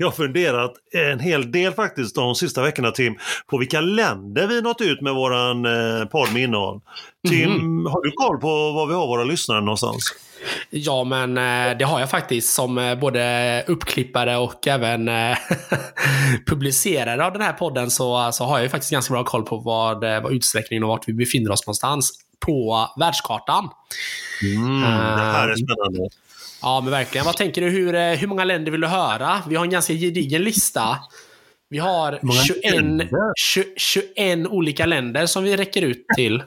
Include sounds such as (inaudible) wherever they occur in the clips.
jag har funderat en hel del faktiskt de sista veckorna Tim, på vilka länder vi nått ut med våran eh, podd med innehåll. Tim, mm. har du koll på var vi har våra lyssnare någonstans? Ja, men eh, det har jag faktiskt som eh, både uppklippare och även eh, (laughs) publicerare av den här podden så, så har jag faktiskt ganska bra koll på vad, vad utsträckningen och vart vi befinner oss någonstans på världskartan. Mm, det här är spännande. Ja, men verkligen. Vad tänker du? Hur, hur många länder vill du höra? Vi har en ganska gedigen lista. Vi har 21, 20, 21 olika länder som vi räcker ut till.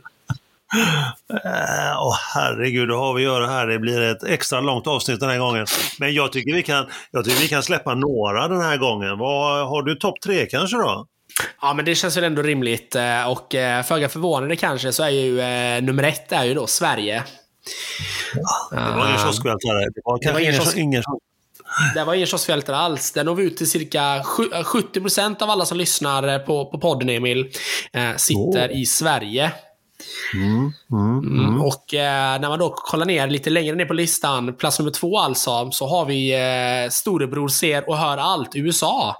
Åh oh, herregud, då har vi att göra här. Det blir ett extra långt avsnitt den här gången. Men jag tycker vi kan, jag tycker vi kan släppa några den här gången. Vad, har du topp tre kanske då? Ja, men det känns väl ändå rimligt. Eh, och eh, föga förvånande kanske så är ju eh, nummer ett är ju då Sverige. Det var ingen kioskvältare. Det var kanske ingen, kiosk... ingen det var ingen kioskvältare alls. Den når vi ut till cirka 70% av alla som lyssnar på, på podden, Emil, eh, sitter oh. i Sverige. Mm, mm, mm. mm. Och eh, när man då kollar ner lite längre ner på listan, plats nummer två alltså, så har vi eh, Storebror ser och hör allt, USA.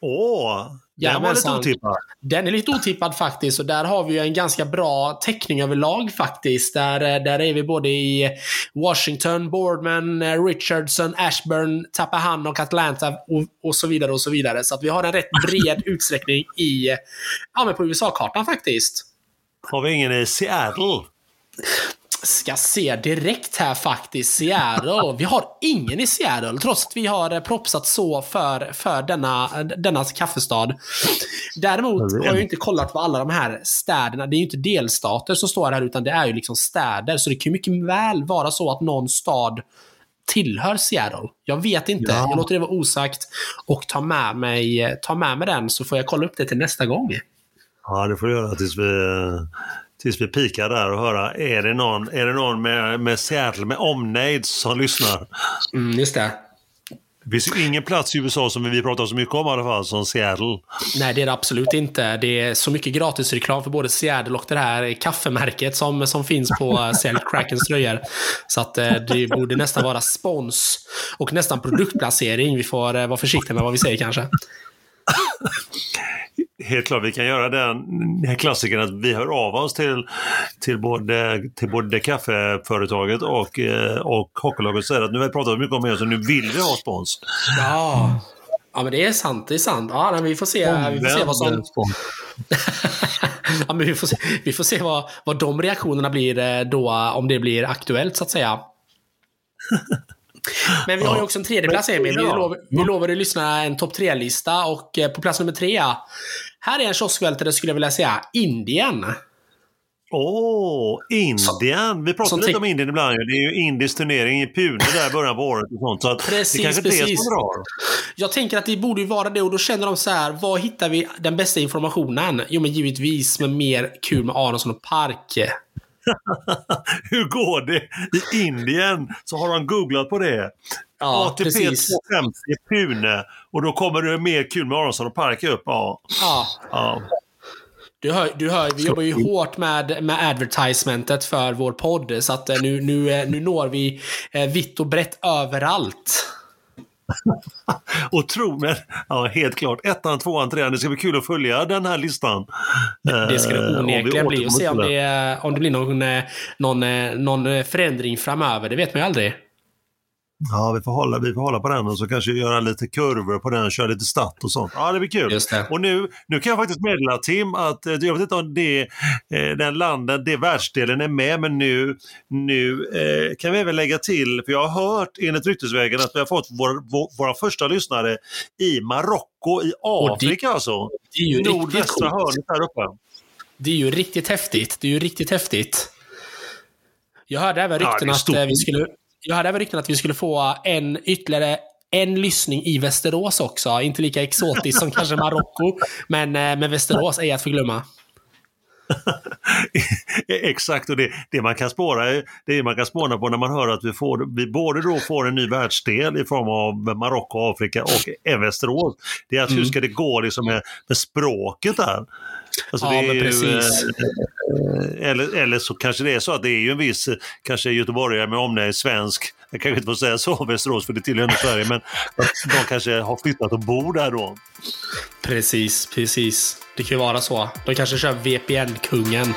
Åh, den var lite otippad. Den är lite otippad faktiskt. Och där har vi en ganska bra täckning överlag faktiskt. Där, eh, där är vi både i Washington, Boardman, eh, Richardson, Ashburn, Tappahannock, Atlanta och, och så vidare och så vidare. Så att vi har en rätt bred (laughs) utsträckning i, ja, men på USA-kartan faktiskt. Har vi ingen i Seattle? Ska se direkt här faktiskt. Seattle. Vi har ingen i Seattle, trots att vi har eh, propsat så för, för denna, denna kaffestad. Däremot har jag inte kollat på alla de här städerna. Det är ju inte delstater som står här, utan det är ju liksom städer. Så det kan ju mycket väl vara så att någon stad tillhör Seattle. Jag vet inte. Ja. Jag låter det vara osagt och tar med, mig, tar med mig den så får jag kolla upp det till nästa gång. Ja, det får du göra tills vi tills vi pikar där och höra, är det någon, är det någon med, med Seattle, med omnejd som lyssnar? Mm, just det. Det finns ju ingen plats i USA som vi pratar så mycket om i alla fall, som Seattle. Nej, det är det absolut inte. Det är så mycket gratisreklam för både Seattle och det här kaffemärket som, som finns på Seattle Krakens tröjor. Så att eh, det borde nästan vara spons och nästan produktplacering. Vi får eh, vara försiktiga med vad vi säger kanske. (laughs) helt klart, vi kan göra den, den klassikern att vi hör av oss till, till, både, till både kaffeföretaget och, eh, och hockeylaget och säger att nu har vi pratat mycket om er så nu vill vi ha spons. Ja, ja men det är sant. Det är sant. Ja, vi får se, vi får se vad som... (laughs) ja, men vi får se, vi får se vad, vad de reaktionerna blir eh, då, om det blir aktuellt så att säga. (laughs) Men vi har ju också en tredje plats Emil. Vi, lov, vi lovade lyssna en topp tre-lista och eh, på plats nummer tre här är en kioskvältare skulle jag vilja säga. Indien. Åh, oh, Indien! Vi pratar lite om Indien ibland. Det är ju indisk turnering i Pune där i början på året och sånt. Så precis, det kanske precis. det som drar. Jag tänker att det borde ju vara det och då känner de så här, var hittar vi den bästa informationen? Jo, men givetvis med mer kul med Aronsson och Park. (laughs) Hur går det i Indien? Så har de googlat på det. Ja, ATP precis. 250 Pune och då kommer det mer kul med Aronsson och Park upp. Ja. ja. ja. Du hör, du hör, vi jobbar ju hårt med, med advertisementet för vår podd, så att eh, nu, nu, eh, nu når vi eh, vitt och brett överallt. (laughs) och tro mig, ja, helt klart. Ettan, tvåan, trean. Det ska bli kul att följa den här listan. Det ska det onekligen bli. Och se om det, om det blir någon, någon, någon förändring framöver. Det vet man ju aldrig. Ja, vi får, hålla, vi får hålla på den och så kanske göra lite kurvor på den, köra lite statt och sånt. Ja, det blir kul. Och nu, nu kan jag faktiskt meddela Tim att eh, jag vet inte om det, eh, den landet, det världsdelen är med, men nu, nu eh, kan vi även lägga till, för jag har hört enligt ryktesvägen att vi har fått vår, vår, våra första lyssnare i Marocko i Afrika det, alltså. Det är ju Nordvästra hörnet där uppe. Det är ju riktigt häftigt. Det är ju riktigt häftigt. Jag hörde även rykten ja, att vi skulle jag hade även rykten att vi skulle få en ytterligare en lyssning i Västerås också. Inte lika exotiskt som kanske Marocko, men, eh, men Västerås är att förglömma. (laughs) Exakt, och det, det, man kan spåra, det man kan spåna på när man hör att vi, får, vi både då får en ny världsdel i form av Marocko, Afrika och Västerås. Det är att mm. hur ska det gå liksom med, med språket där? Alltså ja, men precis. Ju, eh, eller, eller så kanske det är så att det är ju en viss, kanske göteborgare med omnejd svensk, jag kanske inte får säga så Västerås för det tillhör ändå Sverige, men de kanske har flyttat och bor där då. Precis, precis. Det kan ju vara så. De kanske kör VPN-kungen.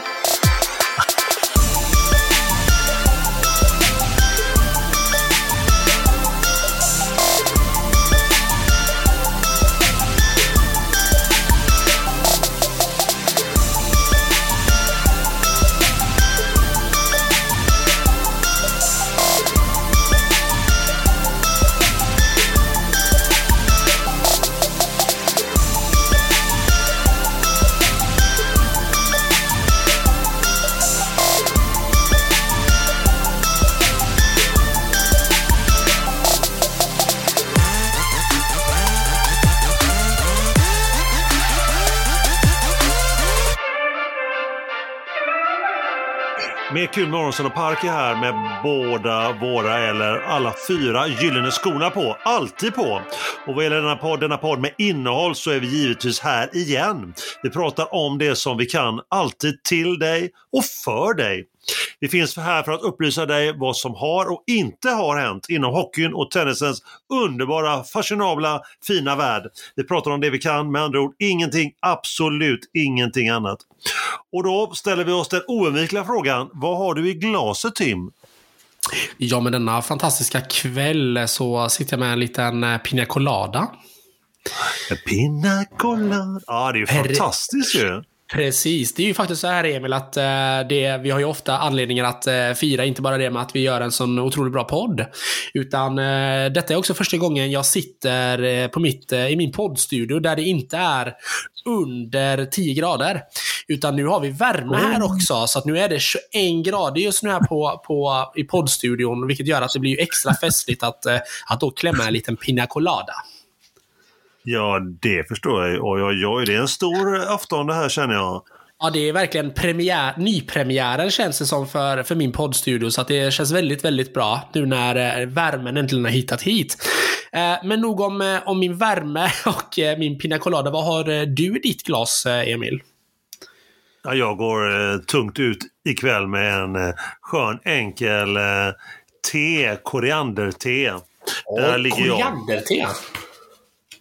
Är kul med Aronsson och Park är här med båda våra, eller alla fyra, gyllene skorna på. Alltid på! Och vad gäller denna podd, denna podd med innehåll så är vi givetvis här igen. Vi pratar om det som vi kan, alltid till dig och för dig. Vi finns här för att upplysa dig vad som har och inte har hänt inom hockeyn och tennisens underbara, fashionabla, fina värld. Vi pratar om det vi kan, med andra ord ingenting, absolut ingenting annat. Och då ställer vi oss den oundvikliga frågan, vad har du i glaset Tim? Ja, men denna fantastiska kväll så sitter jag med en liten eh, pina colada. Pina colada. Ja, det är ju fantastiskt ju. Precis, det är ju faktiskt så här Emil att eh, det, vi har ju ofta anledningar att eh, fira, inte bara det med att vi gör en sån otroligt bra podd. Utan eh, detta är också första gången jag sitter på mitt, i min poddstudio där det inte är under 10 grader. Utan nu har vi värme här också, så att nu är det 21 grader just nu här på, på, i poddstudion, vilket gör att det blir extra festligt att, att då klämma en liten pina colada. Ja, det förstår jag. Oj, oj, oj. Det är en stor afton det här känner jag. Ja, det är verkligen premiär, nypremiären känns det som för, för min poddstudio. Så det känns väldigt, väldigt bra nu när eh, värmen äntligen har hittat hit. Eh, men nog om, eh, om min värme (laughs) och min pina colada. Vad har du i ditt glas, Emil? Ja, jag går tungt ut ikväll med en skön enkel te, korianderte. Där korianderte?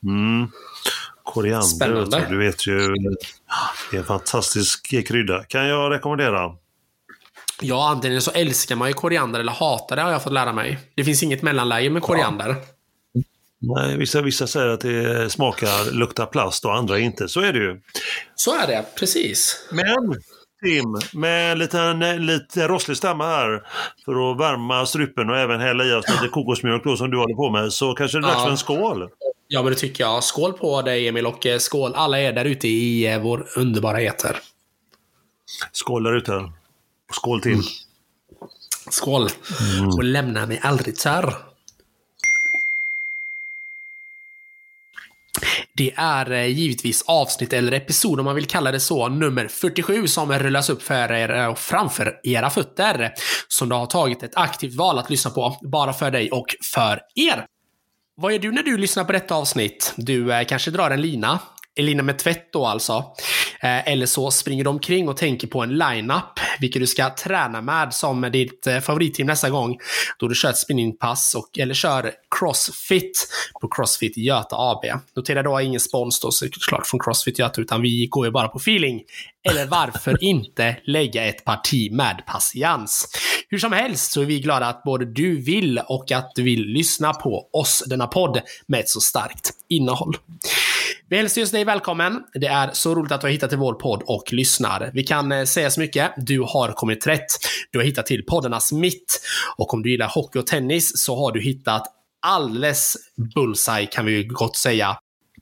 Mm. Koriander, Spännande. du vet ju. Det är en fantastisk krydda. Kan jag rekommendera. Ja, antingen så älskar man ju koriander eller hatar det har jag fått lära mig. Det finns inget mellanläge med koriander. Ja. Nej, vissa, vissa säger att det smakar, luktar plast och andra inte. Så är det ju. Så är det, precis. Men Tim, med en liten, lite rosslig stämma här för att värma strupen och även hälla i oss lite kokosmjölk då, som du håller på med, så kanske det är dags ja. för en skål. Ja, men det tycker jag. Skål på dig Emil och eh, skål alla er där ute i eh, vår underbara eter. Skål där ute. Skål till. Mm. Skål. Mm. Och lämna mig aldrig törr. Det är eh, givetvis avsnitt eller episod, om man vill kalla det så, nummer 47 som rullas upp för er och framför era fötter. Som du har tagit ett aktivt val att lyssna på, bara för dig och för er. Vad gör du när du lyssnar på detta avsnitt? Du eh, kanske drar en lina. En lina med tvätt då alltså. Eh, eller så springer du omkring och tänker på en line-up, vilket du ska träna med som ditt eh, favoritteam nästa gång. Då du kör ett spinningpass och, eller kör crossfit på Crossfit Göta AB. Notera då ingen spons då såklart från Crossfit Göta, utan vi går ju bara på feeling. Eller varför inte lägga ett parti med patiens? Hur som helst så är vi glada att både du vill och att du vill lyssna på oss, denna podd, med ett så starkt innehåll. Vi hälsar just dig välkommen. Det är så roligt att du har hittat till vår podd och lyssnar. Vi kan eh, säga så mycket. Du har kommit rätt. Du har hittat till poddarnas mitt. Och om du gillar hockey och tennis så har du hittat alldeles bullseye kan vi gott säga.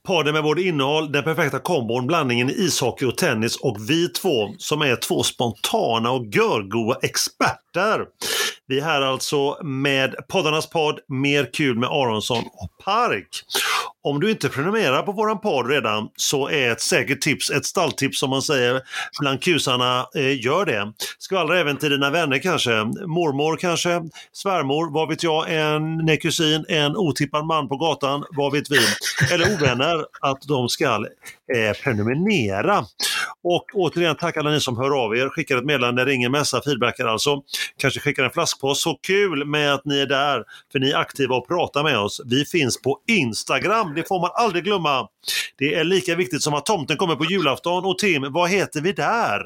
Podden med både innehåll, den perfekta kombon, blandningen ishockey och tennis och vi två som är två spontana och görgoa experter. Vi är här alltså med poddarnas podd Mer kul med Aronsson och Park. om du inte prenumererar på våran podd redan så är ett säkert tips, ett stalltips som man säger bland kusarna, eh, gör det. Skvallra även till dina vänner kanske, mormor kanske, svärmor, vad vet jag, en kusin, en otippad man på gatan, vad vet vi, eller ovänner, att de ska eh, prenumerera. Och återigen tack alla ni som hör av er, skickar ett meddelande, ringer, mässa, feedbackar alltså. Kanske skickar en flaskpost. Så kul med att ni är där, för ni är aktiva och pratar med oss. Vi finns på Instagram, det får man aldrig glömma. Det är lika viktigt som att tomten kommer på julafton. Och Tim, vad heter vi där?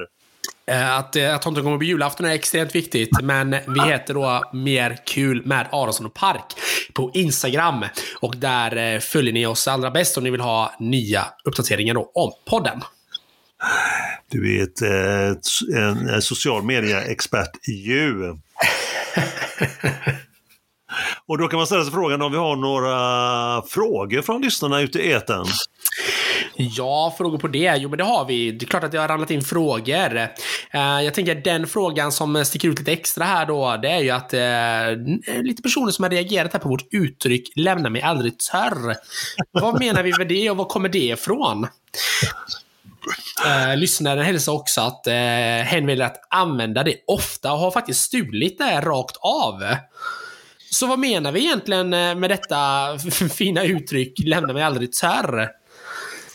Eh, att, eh, att tomten kommer på julafton är extremt viktigt, men vi heter då Mer kul med Aronsson och Park på Instagram. Och där eh, följer ni oss allra bäst om ni vill ha nya uppdateringar då om podden. Du är ett, en, en social media-expert ju. (laughs) Och då kan man ställa sig frågan om vi har några frågor från lyssnarna ute i eten. Ja, frågor på det? Jo, men det har vi. Det är klart att det har ramlat in frågor. Eh, jag tänker att den frågan som sticker ut lite extra här då, det är ju att eh, lite personer som har reagerat här på vårt uttryck “lämna mig aldrig törr”. Vad menar vi med det och var kommer det ifrån? Uh, lyssnaren hälsar också att uh, hen vill att använda det ofta och har faktiskt stulit det rakt av. Så vad menar vi egentligen med detta (laughs) fina uttryck “lämna mig aldrig törr”?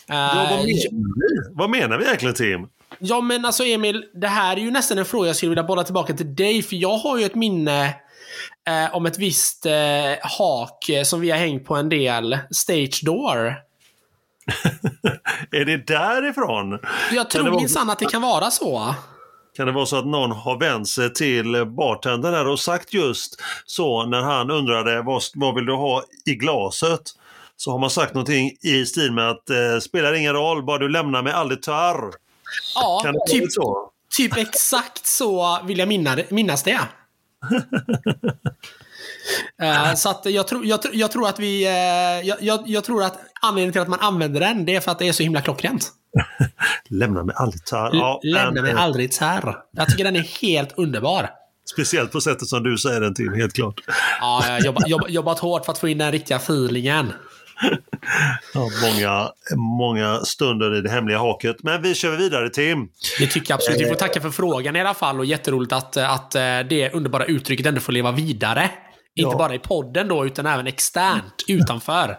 Ja, vad, menar vi? vad menar vi egentligen Tim? Ja men alltså Emil, det här är ju nästan en fråga jag skulle vilja bolla tillbaka till dig. För jag har ju ett minne eh, om ett visst eh, hak eh, som vi har hängt på en del. Stage Door. (laughs) är det därifrån? Jag tror minsann vara... att det kan vara så. Kan det vara så att någon har vänt sig till bartendern där och sagt just så när han undrade vad, vad vill du ha i glaset? så har man sagt någonting i stil med att eh, spelar ingen roll, bara du lämnar mig aldrig tarr. Ja, kan det typ, så? typ exakt så vill jag minna, minnas det. (laughs) uh, så att jag, tror, jag, jag tror att vi... Uh, jag, jag, tror att anledningen till att man använder den, det är för att det är så himla klockrent. (laughs) Lämna mig aldrig tarr. Ja, Lämna mig aldrig tarr. Jag tycker den är helt underbar. Speciellt på sättet som du säger den till, helt klart. Ja, jag har jobbat, jobbat, jobbat hårt för att få in den riktiga feelingen. (laughs) ja, många, många stunder i det hemliga haket. Men vi kör vidare Tim. Det tycker jag absolut. Vi får tacka för frågan i alla fall och jätteroligt att, att eh, det underbara uttrycket ändå får leva vidare. Ja. Inte bara i podden då, utan även externt, (laughs) utanför.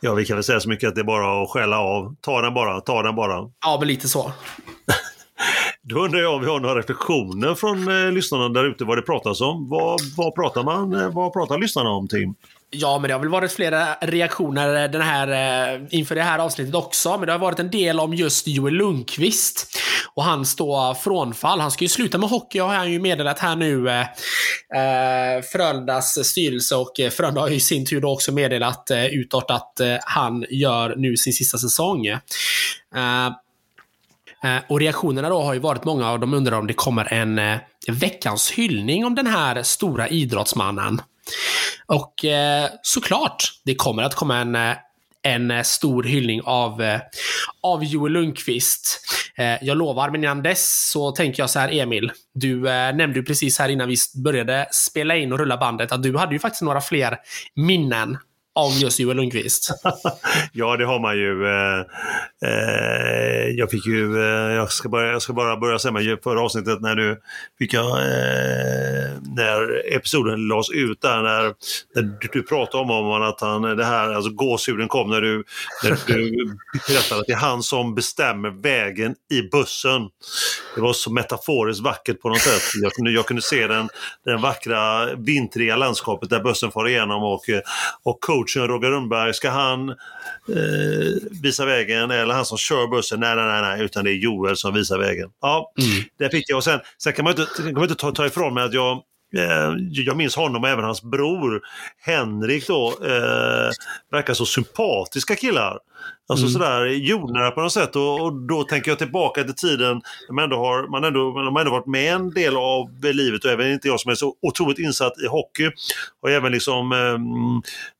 Ja, vi kan väl säga så mycket att det är bara att skälla av. Ta den bara, ta den bara. Ja, men lite så. (laughs) Då undrar jag om vi har några reflektioner från eh, lyssnarna där ute vad det pratas om. Vad, vad, pratar man, eh, vad pratar lyssnarna om Tim? Ja, men det har väl varit flera reaktioner eh, den här, eh, inför det här avsnittet också. Men det har varit en del om just Joel Lundqvist och hans då frånfall. Han ska ju sluta med hockey har han ju meddelat här nu. Eh, eh Frölundas styrelse och Frölunda har ju i sin tur då också meddelat eh, utåt att eh, han gör nu sin sista säsong. Eh, och reaktionerna då har ju varit många och de undrar om det kommer en veckans hyllning om den här stora idrottsmannen. Och eh, såklart, det kommer att komma en, eh, en eh, stor hyllning av, eh, av Joel Lundqvist. Eh, jag lovar, men innan dess så tänker jag så här, Emil. Du eh, nämnde ju precis här innan vi började spela in och rulla bandet att du hade ju faktiskt några fler minnen av just Joel Lundqvist. (laughs) ja, det har man ju. Eh, eh, jag fick ju, eh, jag, ska bara, jag ska bara börja säga med förra avsnittet när du fick jag, eh, när episoden lades ut där, när, när du, du pratade om, om att han, det här, alltså gåshuden kom när du, när du berättade att det är han som bestämmer vägen i bussen. Det var så metaforiskt vackert på något sätt. Jag kunde, jag kunde se den, den vackra vintriga landskapet där bussen far igenom och, och coach coachen Roger Rundberg, ska han eh, visa vägen eller han som kör bussen? Nej, nej, nej, nej, utan det är Joel som visar vägen. Ja, mm. det fick jag. Och sen, sen kan man inte, kan man inte ta, ta ifrån mig att jag eh, jag minns honom och även hans bror Henrik då, eh, verkar så sympatiska killar. Alltså mm. sådär jordnära på något sätt och, och, då tänker jag tillbaka till tiden man ändå har, man ändå, man har ändå varit med en del av livet och även inte jag som är så otroligt insatt i hockey. Och även liksom eh,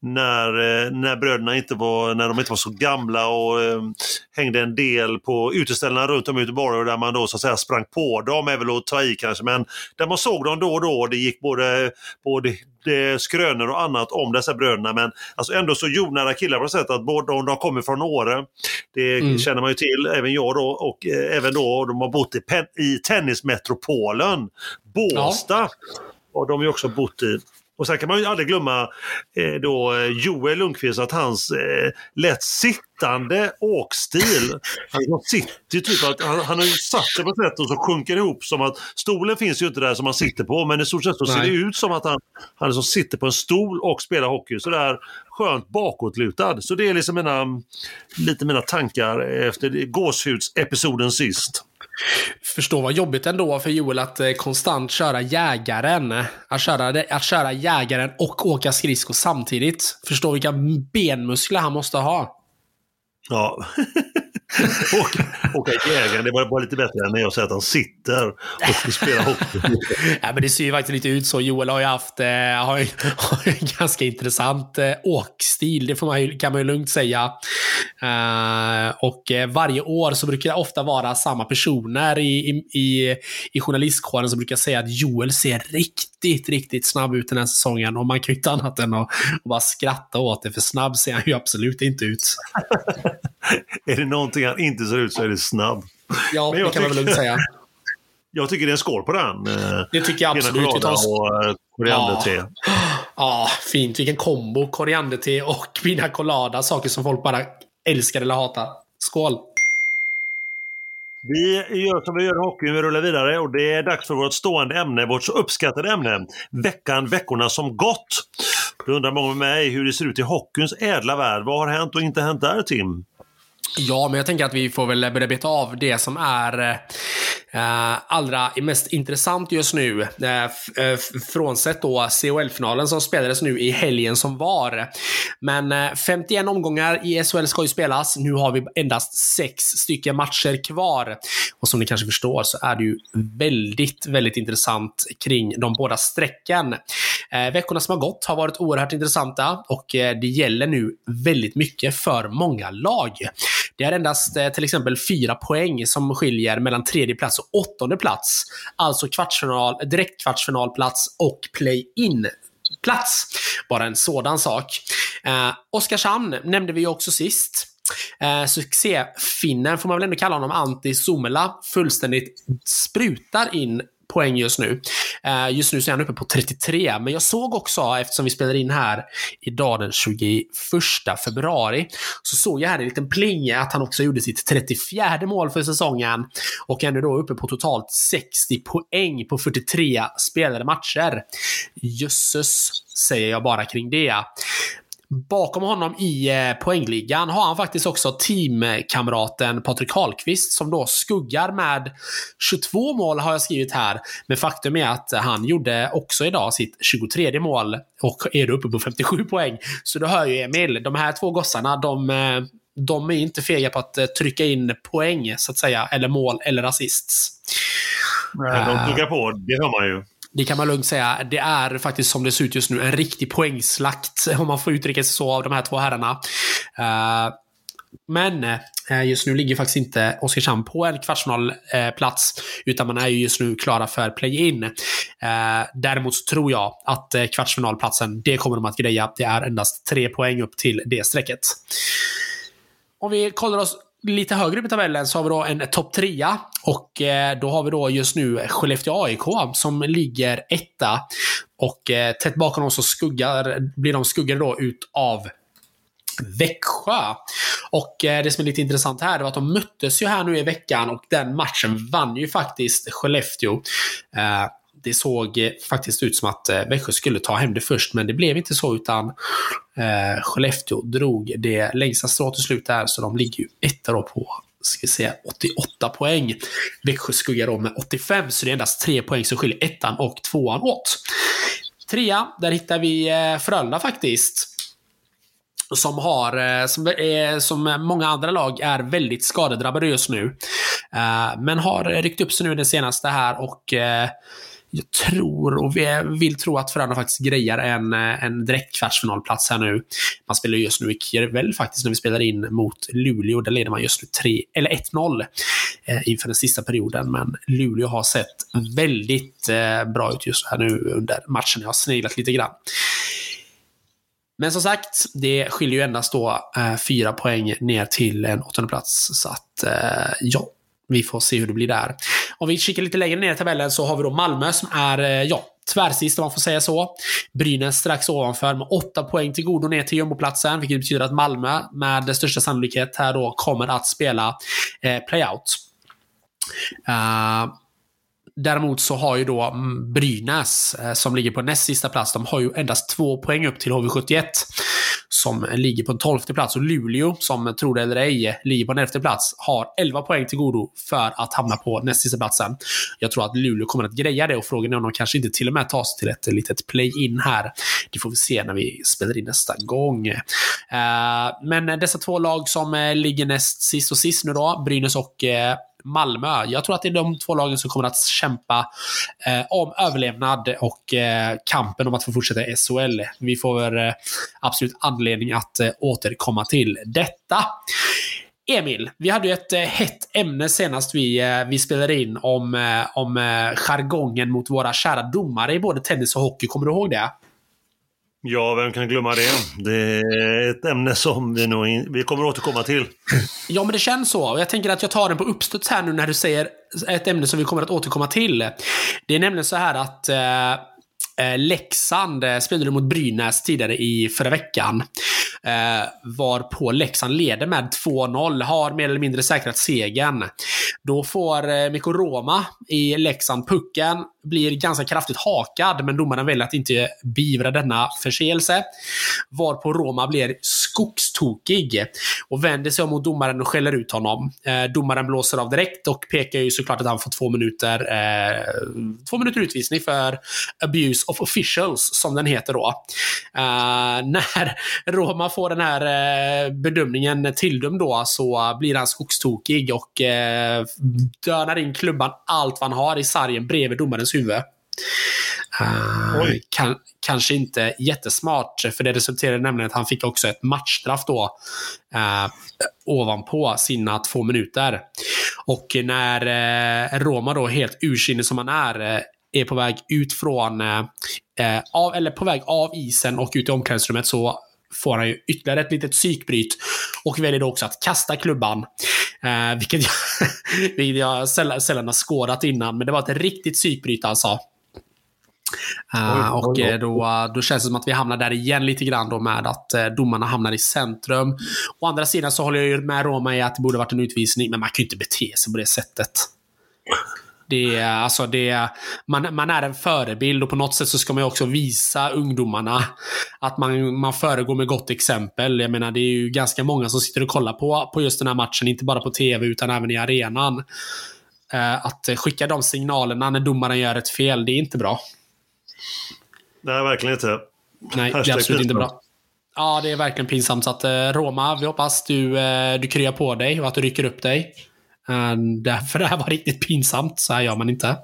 när, när bröderna inte var, när de inte var så gamla och eh, hängde en del på uteställena runt om i Göteborg och där man då så att säga sprang på dem, är väl att ta i kanske, men där man såg dem då och då. Det gick både, både skrönor och annat om dessa bröderna men alltså ändå så jordnära killar på något sätt att både de, de kommer från Åre, det mm. känner man ju till, även jag då och eh, även då de har bott i, i tennismetropolen Båstad. Ja. Och de har ju också bott i och sen kan man ju aldrig glömma eh, då eh, Joel Lundqvist, att hans eh, lätt sittande åkstil. (laughs) Han sitter typ att han, han har ju satt sig på ett sätt och så sjunker ihop som att stolen finns ju inte där som han sitter på men i stort sett så ser det ut som att han, han liksom sitter på en stol och spelar hockey. Så där skönt bakåtlutad. Så det är liksom mina, lite mina tankar efter gåshudsepisoden sist. Förstå vad jobbigt ändå för Joel att eh, konstant köra jägaren. Att köra, att köra jägaren och åka skridskor samtidigt. Förstå vilka benmuskler han måste ha. Ja. (laughs) åka, (laughs) och jägaren, det var bara lite bättre än när jag säger att han sitter och spelar hockey. (laughs) ja, men det ser ju faktiskt lite ut så. Joel har ju haft eh, har, (laughs) har en ganska intressant eh, åkstil, det får man ju, kan man ju lugnt säga. Uh, och eh, varje år så brukar det ofta vara samma personer i, i, i journalistkåren som brukar säga att Joel ser riktigt, riktigt snabb ut den här säsongen. Och man kan ju inte annat än att, att bara skratta åt det, för snabb ser han ju absolut inte ut. (laughs) är det någonting han inte ser ut så är det snabb. Ja, det kan man väl lugnt säga. (laughs) Jag tycker det är en skål på den. Eh, det tycker jag absolut. Vi tar... och eh, korianderte. Ja. (gasps) ja, fint. Vilken kombo. Korianderte och pina colada. Saker som folk bara älskar eller hatar. Skål! Vi gör som vi gör i hockeyn, vi rullar vidare och det är dags för vårt stående ämne, vårt så uppskattade ämne. Veckan, veckorna som gått. Då undrar många med mig hur det ser ut i hockeyns ädla värld. Vad har hänt och inte hänt där, Tim? Ja, men jag tänker att vi får väl börja beta av det som är eh, allra mest intressant just nu. Eh, eh frånsett då CHL-finalen som spelades nu i helgen som var. Men eh, 51 omgångar i SHL ska ju spelas. Nu har vi endast sex stycken matcher kvar. Och som ni kanske förstår så är det ju väldigt, väldigt intressant kring de båda strecken. Eh, veckorna som har gått har varit oerhört intressanta och eh, det gäller nu väldigt mycket för många lag. Det är endast eh, till exempel fyra poäng som skiljer mellan tredje plats och åttonde plats. Alltså kvartsfinal, direkt kvartsfinalplats och play-in plats. Bara en sådan sak. Eh, Oskarshamn nämnde vi ju också sist. Eh, Succéfinnen, får man väl ändå kalla honom, Antti Somela, fullständigt sprutar in poäng just nu. Eh, just nu så är han uppe på 33, men jag såg också, eftersom vi spelar in här idag den 21 februari, så såg jag här en liten plinge att han också gjorde sitt 34 mål för säsongen och är nu då uppe på totalt 60 poäng på 43 spelade matcher. Jösses, säger jag bara kring det. Bakom honom i eh, poängligan har han faktiskt också teamkamraten Patrik Karlqvist som då skuggar med 22 mål har jag skrivit här. Men faktum är att han gjorde också idag sitt 23 mål och är då uppe på 57 poäng. Så du hör ju Emil, de här två gossarna, de, eh, de är inte fega på att eh, trycka in poäng så att säga, eller mål eller assists. Nej, de tuggar på, det hör man ju det kan man lugnt säga. Det är faktiskt som det ser ut just nu en riktig poängslakt, om man får uttrycka sig så, av de här två herrarna. Eh, men eh, just nu ligger faktiskt inte Oskarshamn på en kvartsfinalplats, eh, utan man är ju just nu klara för play-in. Däremot så tror jag att kvartsfinalplatsen, det kommer de att greja. Det är endast tre poäng upp till det strecket. Om vi kollar oss lite högre upp i tabellen så har vi då en topp trea. Och eh, då har vi då just nu Skellefteå AIK som ligger etta. Och eh, tätt bakom dem så skuggar, blir de skuggade då utav Växjö. Och eh, det som är lite intressant här var att de möttes ju här nu i veckan och den matchen vann ju faktiskt Skellefteå. Det såg faktiskt ut som att Växjö skulle ta hem det först, men det blev inte så, utan eh, Skellefteå drog det längsta strået till slut där, så de ligger ju etta då på ska vi säga, 88 poäng. Växjö skuggar då med 85, så det är endast tre poäng som skiljer ettan och tvåan åt. Trea, där hittar vi eh, Frölunda faktiskt. som har, eh, som, är, som många andra lag, är väldigt skadedrabbade just nu. Eh, men har ryckt upp sig nu det senaste här och eh, jag tror och vill tro att Frölunda faktiskt grejar en, eh, en direkt kvartsfinalplats här nu. Man spelar just nu i Kirvel faktiskt när vi spelar in mot Luleå. Där leder man just nu 3, eller 1-0 eh, inför den sista perioden. Men Luleå har sett väldigt eh, bra ut just här nu under matchen. Jag har sneglat lite grann. Men som sagt, det skiljer ju endast då eh, fyra poäng ner till en åttonde plats. Så att, eh, ja, vi får se hur det blir där. Om vi kikar lite längre ner i tabellen så har vi då Malmö som är, eh, ja, tvärsist om man får säga så. Brynäs strax ovanför med åtta poäng till godo ner till jumboplatsen, vilket betyder att Malmö med största sannolikhet här då kommer att spela eh, playout. Uh, Däremot så har ju då mm, Brynäs, eh, som ligger på näst sista plats, de har ju endast två poäng upp till HV71. Som ligger på en tolfte plats. Och Luleå, som tror det eller ej, ligger på en elfte plats, har 11 poäng till godo för att hamna på näst sista platsen. Jag tror att Luleå kommer att greja det och frågan är om de kanske inte till och med tar sig till ett litet play-in här. Det får vi se när vi spelar in nästa gång. Eh, men dessa två lag som eh, ligger näst sist och sist nu då, Brynäs och Malmö. Jag tror att det är de två lagen som kommer att kämpa eh, om överlevnad och eh, kampen om att få fortsätta i SHL. Vi får eh, absolut anledning att eh, återkomma till detta. Emil, vi hade ju ett eh, hett ämne senast vi, eh, vi spelade in om, eh, om eh, jargongen mot våra kära domare i både tennis och hockey. Kommer du ihåg det? Ja, vem kan glömma det? Det är ett ämne som vi, nog in, vi kommer återkomma till. Ja, men det känns så. Jag tänker att jag tar den på uppstuds här nu när du säger ett ämne som vi kommer att återkomma till. Det är nämligen så här att eh, eh Leksand eh, spelade mot Brynäs tidigare i förra veckan. Eh, var på Leksand leder med 2-0, har mer eller mindre säkrat segern. Då får eh, Mikko Roma i Leksand pucken, blir ganska kraftigt hakad, men domaren väljer att inte beivra denna förseelse. Varpå Roma blir skogstokig och vänder sig om mot domaren och skäller ut honom. Eh, domaren blåser av direkt och pekar ju såklart att han får två minuter, eh, två minuter utvisning för abuse of officials, som den heter då. Eh, (laughs) när Roma får den här eh, bedömningen tilldömd då så blir han skogstokig och eh, dönar in klubban allt vad han har i sargen bredvid domarens huvud. Uh, kan, kanske inte jättesmart, för det resulterade nämligen att han fick också ett matchstraff då uh, ovanpå sina två minuter. Och när uh, Roma då helt ursinnig som han är, är på väg ut från, av, eller på väg av isen och ut i omklädningsrummet så får han ju ytterligare ett litet psykbryt och väljer då också att kasta klubban. Eh, vilket jag, (laughs) vilket jag sällan, sällan har skådat innan, men det var ett riktigt psykbryt alltså. Uh, och. Eh, då, då känns det som att vi hamnar där igen lite grann då med att uh, domarna hamnar i centrum. Å andra sidan så håller jag ju med Roma i att det borde varit en utvisning, men man kan ju inte bete sig på det sättet. Det är, alltså det man, man är en förebild och på något sätt så ska man också visa ungdomarna att man, man föregår med gott exempel. Jag menar, det är ju ganska många som sitter och kollar på, på just den här matchen, inte bara på tv utan även i arenan. Uh, att skicka de signalerna när domaren gör ett fel, det är inte bra. Nej, verkligen inte. Nej, det är absolut inte bra. Ja, det är verkligen pinsamt. Så att eh, Roma, vi hoppas du, eh, du kryar på dig och att du rycker upp dig. Uh, därför det här var riktigt pinsamt. Så här gör man inte.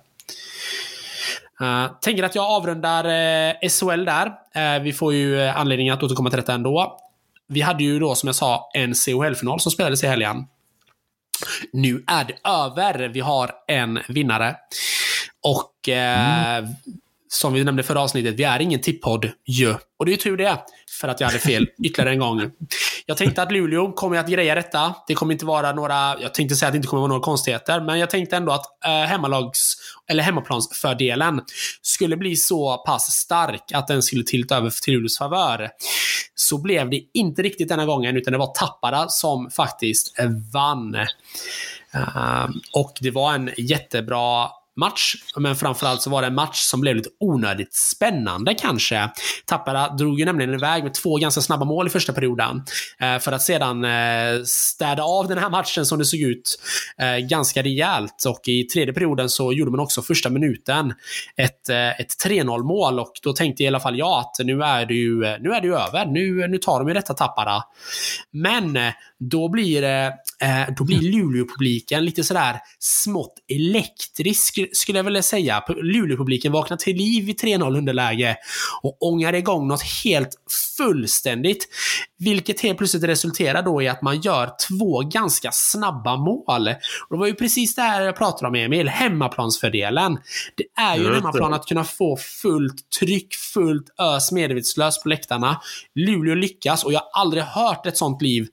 Uh, tänker att jag avrundar eh, uh, SHL där. Uh, vi får ju anledning att återkomma till detta ändå. Vi hade ju då, som jag sa, en CHL-final som spelades i helgen. Nu är det över. Vi har en vinnare. Och mm som vi nämnde förra avsnittet, vi är ingen tippodd ju. Och det är tur det, för att jag hade fel (laughs) ytterligare en gång. Jag tänkte att Luleå kommer att greja detta. Det kommer inte vara några, jag tänkte säga att det inte kommer vara några konstigheter, men jag tänkte ändå att eh, hemmalags, eller hemmaplansfördelen skulle bli så pass stark att den skulle tilta över till Luleås favör. Så blev det inte riktigt denna gången, utan det var Tappara som faktiskt vann. Uh, och det var en jättebra match, men framförallt så var det en match som blev lite onödigt spännande kanske. Tappara drog ju nämligen iväg med två ganska snabba mål i första perioden. Eh, för att sedan eh, städa av den här matchen som det såg ut eh, ganska rejält. Och i tredje perioden så gjorde man också första minuten ett, ett 3-0 mål och då tänkte i alla fall jag att nu är det ju, nu är det ju över. Nu, nu tar de ju detta Tappara. Men då blir, då blir Luleå-publiken lite sådär smått elektrisk skulle jag vilja säga. Luleå-publiken vaknar till liv i 3-0 underläge och ångar igång något helt fullständigt. Vilket helt plötsligt resulterar då i att man gör två ganska snabba mål. Och det var ju precis det här jag pratade om Emil, hemmaplansfördelen. Det är ju en hemmaplan att kunna få fullt tryck, fullt ös medvetslös på läktarna. Luleå lyckas och jag har aldrig hört ett sånt liv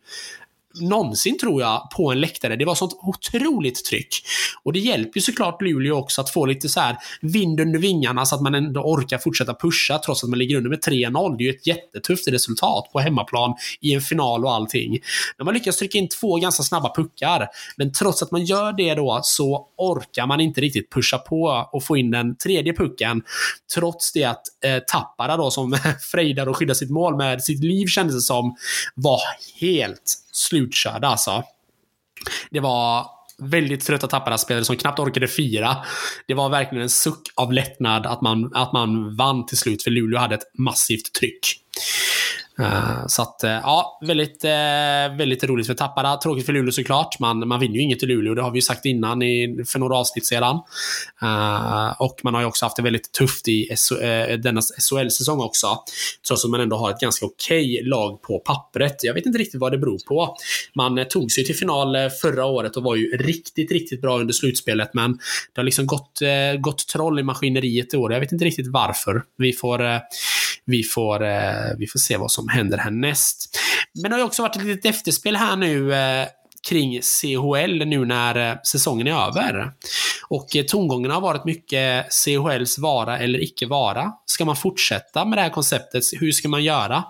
någonsin tror jag på en läktare. Det var sånt otroligt tryck. Och det hjälper ju såklart Luleå också att få lite så här vind under vingarna så att man ändå orkar fortsätta pusha trots att man ligger under med 3-0. Det är ju ett jättetufft resultat på hemmaplan i en final och allting. Men man lyckas trycka in två ganska snabba puckar, men trots att man gör det då så orkar man inte riktigt pusha på och få in den tredje pucken. Trots det att eh, Tappara då som (laughs) frejdar och skyddar sitt mål med sitt liv kändes det som, var helt slutkörda alltså. Det var väldigt trötta tappade spelare som knappt orkade fira. Det var verkligen en suck av lättnad att man, att man vann till slut, för Luleå hade ett massivt tryck. Eh, så att, eh, ja, väldigt, eh, väldigt roligt för Tappara. Tråkigt för Luleå såklart. Man, man vinner ju inget i Luleå, det har vi ju sagt innan i, för några avsnitt sedan. och man har ju också haft det väldigt tufft i SO, denna SHL-säsong också. Trots att man ändå har ett ganska okej okay lag på pappret. Jag vet inte riktigt vad det beror på. Man tog sig till final förra året och var ju riktigt, riktigt bra under slutspelet, men det har liksom gått, gått troll i maskineriet i år. Jag vet inte riktigt varför. Vi får, vi får, eh, vi får se vad som händer härnäst. Men det har ju också varit ett litet efterspel här nu eh, kring CHL nu när eh, säsongen är över. Och eh, tongångarna har varit mycket CHLs vara eller icke vara. Ska man fortsätta med det här konceptet? Hur ska man göra?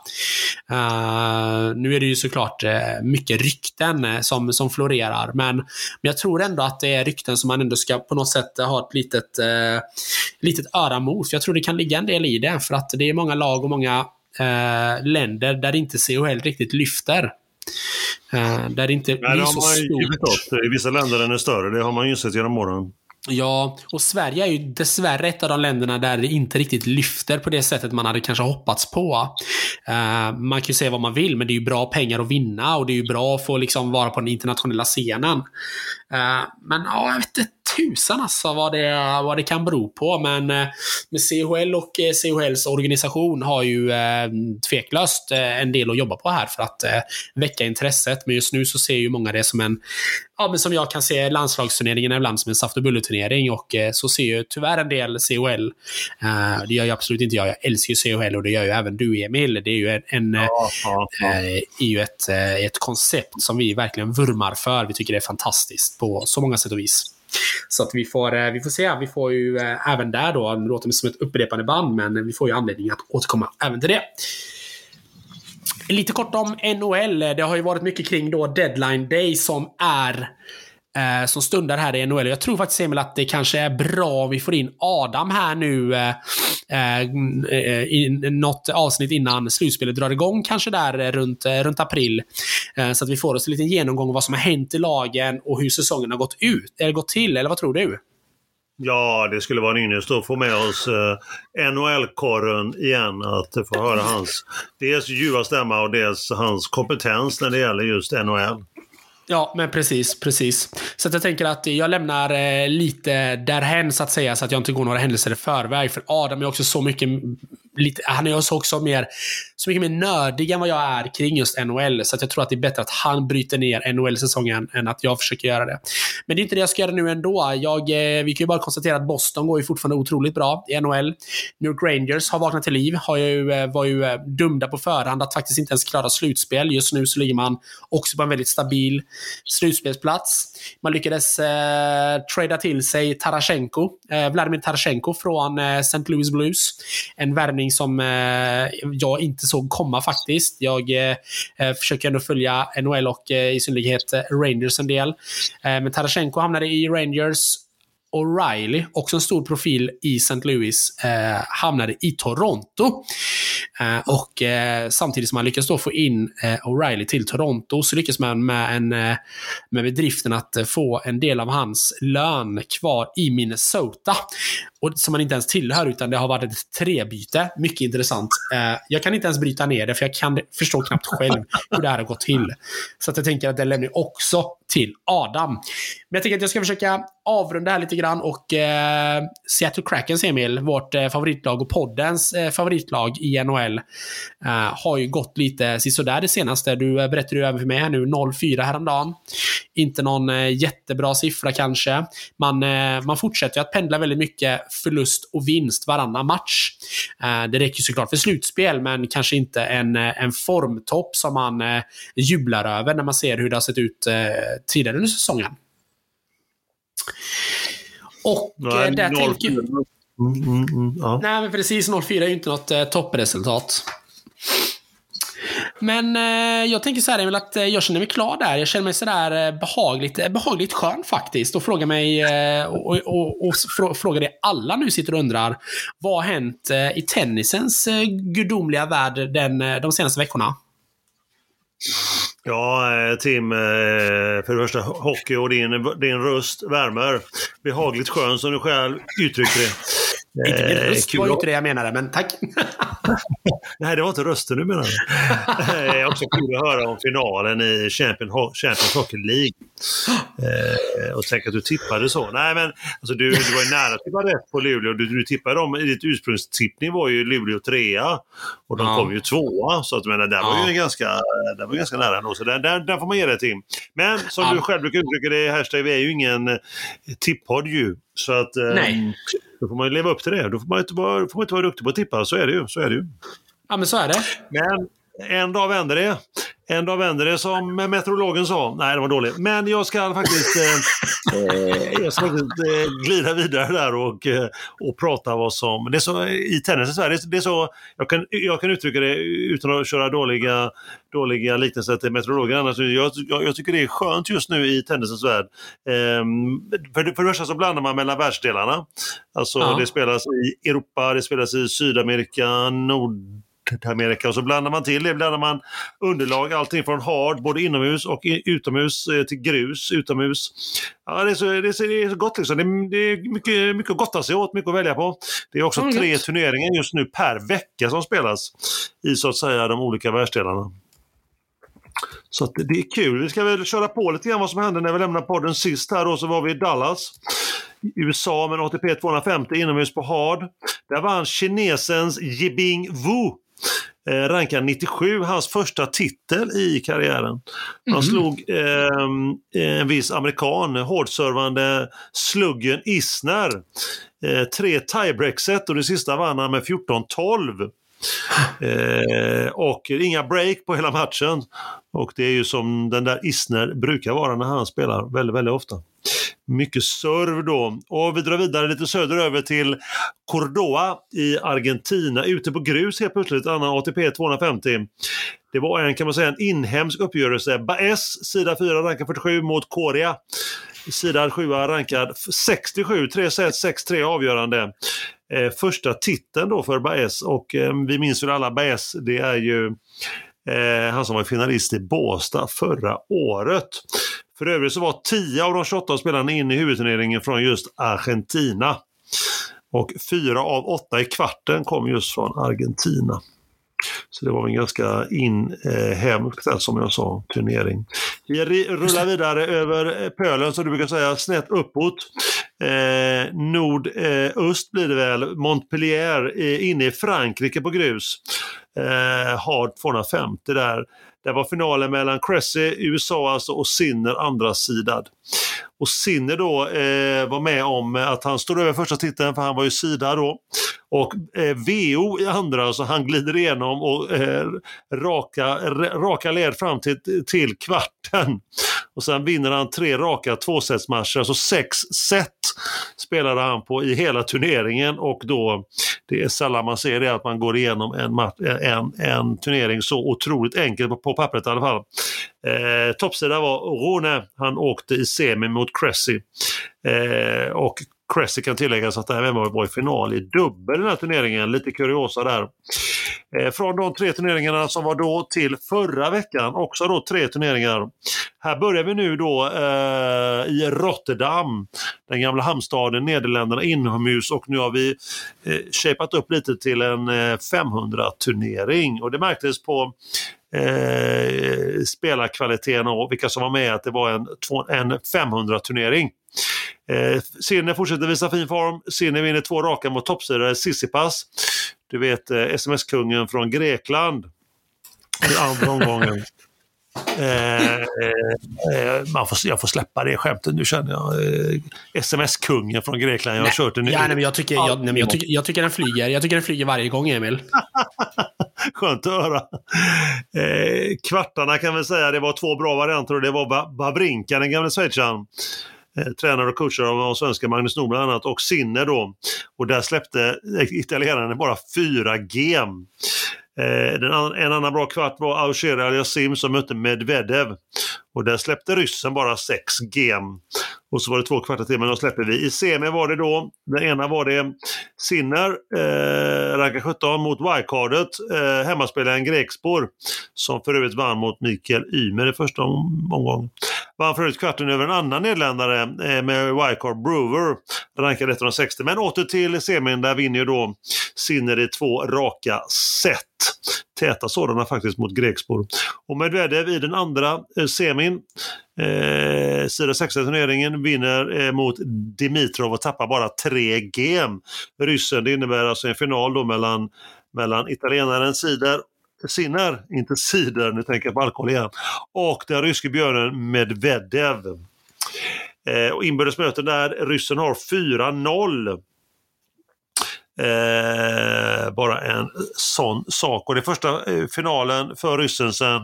Uh, nu är det ju såklart mycket rykten som, som florerar, men, men jag tror ändå att det är rykten som man ändå ska på något sätt ha ett litet, litet öra mot. Jag tror det kan ligga en del i det, för att det är många lag och många eh, länder där inte CHL riktigt lyfter. Eh, där det inte Nej, blir så stort. I vissa länder den är större, det har man ju insett genom åren. Ja, och Sverige är ju dessvärre ett av de länderna där det inte riktigt lyfter på det sättet man hade kanske hoppats på. Uh, man kan ju säga vad man vill, men det är ju bra pengar att vinna och det är ju bra att få liksom vara på den internationella scenen. Uh, men ja, jag vet inte tusan alltså vad det, vad det kan bero på. Men uh, med CHL och CHLs organisation har ju tveklöst en del att jobba på här för att väcka intresset. Men just nu så ser ju många det som en ja, men som jag kan se landslagsturneringen ibland som en saft och bulleturnering och eh, så ser ju tyvärr en del CHL. Det gör ju absolut inte jag. Jag älskar ju CHL och det gör ju även du Emil. Det är ju en, en ja, ja, ja. Är ju ett, ett koncept som vi verkligen vurmar för. Vi tycker det är fantastiskt på så många sätt och vis. Så att vi får, eh, vi får se. Vi får ju eh, även där då, det låter som ett upprepande band, men vi får ju anledning att återkomma även till det. Lite kort om NHL. Det har ju varit mycket kring då deadline day som är eh, som stundar här i NHL. Jag tror faktiskt Emil att det kanske är bra om vi får in Adam här nu eh, eh i något avsnitt innan slutspelet drar igång. Kanske där runt, eh, runt april. Eh, så att vi får oss en liten genomgång av vad som har hänt i lagen och hur säsongen har gått ut. Eller gått till, eller vad tror du? Ja, det skulle vara en ynnest att få med oss eh, NHL-korren igen. Att få höra hans dels ljuva stämma och dels hans kompetens när det gäller just NHL. Ja, men precis, precis. Så att jag tänker att jag lämnar eh, lite därhen så att säga, så att jag inte går några händelser i förväg. För Adam är också så mycket lite, han är också mer, så mycket mer nördig än vad jag är kring just NHL. Så jag tror att det är bättre att han bryter ner NHL-säsongen än att jag försöker göra det. Men det är inte det jag ska göra nu ändå. Jag, eh, vi kan ju bara konstatera att Boston går ju fortfarande otroligt bra i NHL. New York Rangers har vaknat till liv. Har ju, eh, var ju eh, dumda dömda på förhand att faktiskt inte ens klara slutspel. Just nu så ligger man också på en väldigt stabil slutspelsplats. Man lyckades eh, trada till sig Tarashenko, eh, Vladimir Tarashenko från eh, St. Louis Blues. En värvning som eh, jag inte såg komma faktiskt. Jag eh, eh försöker ändå följa NHL och eh, i synnerhet eh, Rangers en del. men Tarasenko hamnade i Rangers O'Reilly, också en stor profil i St. Louis, eh, hamnade i Toronto. Eh, och eh, samtidigt som han lyckas då få in eh, O'Reilly till Toronto så lyckas man med, en, eh, med bedriften att få en del av hans lön kvar i Minnesota. Och som man inte ens tillhör, utan det har varit ett trebyte. Mycket intressant. Eh, jag kan inte ens bryta ner det, för jag kan förstå knappt själv hur det här har gått till. Så att jag tänker att det lämnar också till Adam. Men jag tänker att jag ska försöka avrunda här lite grann och eh, Seattle Krakens, Emil, vårt eh, favoritlag och poddens eh, favoritlag i NHL, eh, har ju gått lite sisådär det senaste. Du eh, berättade ju även för mig här nu, 0-4 häromdagen. Inte någon eh, jättebra siffra kanske. Man, eh, man fortsätter ju att pendla väldigt mycket förlust och vinst varannan match. Eh, det räcker såklart för slutspel, men kanske inte en, eh, en formtopp som man eh, jublar över när man ser hur det har sett ut tidigare under säsongen. Och Nej, där tänker... Mm, mm, mm, ja. Nej, men precis. 0-4 är ju inte något eh, toppresultat. Men eh, jag tänker så här, Emil, att eh, jag känner mig klar där. Jag känner mig sådär eh, behagligt, eh, behagligt skön faktiskt. Och frågar mig, eh, och, och, och, och frågar det alla nu sitter och undrar. Vad har hänt eh, i tennisens eh, gudomliga värld den, eh, de senaste veckorna? Ja, eh, Tim, för det första hockey och din, din röst värmer. Behagligt skön som du själv uttryckte det. Inte min röst var inte det jag menade, men tack. (laughs) Nej, det var inte rösten du menade. det (laughs) är också kul att höra om finalen i Champions, Hockey League. Eh, och tänk att du tippade så. Nej, men alltså, du, du var ju nära att tippa rätt på Luleå. Du, du tippade dem, i ditt ursprungstippning var ju Luleå trea och de ja. kom ju tvåa. Så att, men, där var ju ganska, där var ganska nära ändå. Så där, där, där får man ge det till. Men som ja. du själv brukar uttrycka det, hashtag, vi är ju ingen tippodd ju. Så att, eh, Nej. Då får man ju leva upp till det. Då får man inte vara, får man inte vara duktig på att tippa. Så är det ju. Så är det ju. Ja, men så är det. Men en dag vänder det. En dag vänder det som meteorologen sa. Nej, det var dåligt. Men jag ska faktiskt, eh, (laughs) eh, jag ska faktiskt eh, glida vidare där och, eh, och prata vad som... Det är så, I tennis i Sverige, det är så, jag kan, jag kan uttrycka det utan att köra dåliga, dåliga liknelser till meteorologer. Annars, jag, jag, jag, tycker det är skönt just nu i tennisens värld. Eh, för, för det första så blandar man mellan världsdelarna. Alltså ja. det spelas i Europa, det spelas i Sydamerika, Nord Amerika och så blandar man till det, blandar man underlag, allting från hard, både inomhus och utomhus eh, till grus, utomhus. Ja, det, är så, det, är så, det är så gott liksom. Det är, det är mycket, mycket att gotta sig åt, mycket att välja på. Det är också mm. tre turneringar just nu per vecka som spelas i så att säga de olika världsdelarna. Så att det är kul. Vi ska väl köra på lite grann vad som hände när vi lämnade podden sist här då, så var vi i Dallas. USA med en ATP 250 inomhus på hard. Där vann kinesens Yibing Wu eh, rankad 97, hans första titel i karriären. Han mm. slog eh, en viss amerikan, hårdservande sluggen Isner. Eh, tre tiebreak-set och det sista vann han med 14-12. Eh, och inga break på hela matchen. Och det är ju som den där Isner brukar vara när han spelar väldigt, väldigt ofta. Mycket serv då. Och vi drar vidare lite söderöver till Cordoa i Argentina. Ute på grus helt plötsligt, annan ATP 250. Det var en, kan man säga, en inhemsk uppgörelse. Baez, sida 4, rankad 47 mot Coria. Sida 7 rankad 67, 3 set, 6-3 avgörande. Eh, första titeln då för Baez och eh, vi minns väl alla Baez, det är ju eh, han som var finalist i Båstad förra året. För övrigt så var 10 av de 28 spelarna inne i huvudturneringen från just Argentina. Och fyra av åtta i kvarten kom just från Argentina. Så det var en ganska inhemsk, eh, som jag sa, turnering. Vi rullar vidare över pölen, som du brukar säga, snett uppåt. Eh, Nordöst eh, blir det väl. Montpellier eh, inne i Frankrike på grus. Eh, har 250 där. Det var finalen mellan Cressy, USA alltså, och Sinner andra sidad. Och Sinner då eh, var med om att han stod över första titeln för han var ju sida då. Och eh, VO i andra, så han glider igenom och eh, raka, raka led fram till, till kvarten. Och sen vinner han tre raka tvåsetsmatcher, alltså sex set spelade han på i hela turneringen och då, det är sällan man ser det att man går igenom en, en, en turnering så otroligt enkelt på, på pappret i alla fall. Eh, toppsida var Rone, han åkte i semi mot Cressy. Eh, och Cressy kan tilläggas att även var i final i dubbel den här turneringen. Lite kuriosa där. Eh, från de tre turneringarna som var då till förra veckan, också då tre turneringar. Här börjar vi nu då eh, i Rotterdam, den gamla hamnstaden, Nederländerna inomhus och nu har vi eh, shapat upp lite till en eh, 500-turnering och det märktes på eh, spelarkvaliteten och vilka som var med att det var en, en 500-turnering. Eh, Sinne fortsätter visa fin form. Sinne vinner två raka mot toppsidare Sissipas. Du vet eh, sms-kungen från Grekland. I andra omgången. Eh, eh, man får, jag får släppa det skämtet nu känner jag. Eh, Sms-kungen från Grekland. Jag har kört den ja, nej, men jag, tycker, jag, nej, men jag, tycker, jag tycker den flyger. Jag tycker den flyger varje gång, Emil. (laughs) Skönt att höra. Eh, kvartarna kan vi säga, det var två bra varianter och det var Babrinka, den gamle schweizaren. Eh, tränare och coacher av svenska Magnus Nord bland annat och Sinner då. Och där släppte italienaren bara fyra gem. Eh, en annan bra kvart var Auger Aliasim som mötte Medvedev. Och där släppte ryssen bara 6 gem. Och så var det två kvartar till, men då släpper vi. I semi var det då, den ena var det Sinner, eh, rankad 17 mot wildcardet, eh, hemmaspelaren Grekspor, som för övrigt vann mot Mikael Ymer i första omgången. Vann för kvarten över en annan nederländare eh, med wildcard Brewer, rankad 160. Men åter till semin, där vinner ju då Sinner i två raka set. Täta sådana faktiskt mot Grekspor. Och Medvedev i den andra eh, semin Eh, sida 6 turneringen vinner eh, mot Dimitrov och tappar bara tre game. Ryssen, det innebär alltså en final då mellan, mellan italienaren Sider Sinner, inte cider, nu tänker jag på alkohol igen, och den ryske björnen Medvedev. Eh, och inbördes möten där ryssen har 4-0. Eh, bara en sån sak. Och det första eh, finalen för ryssen sen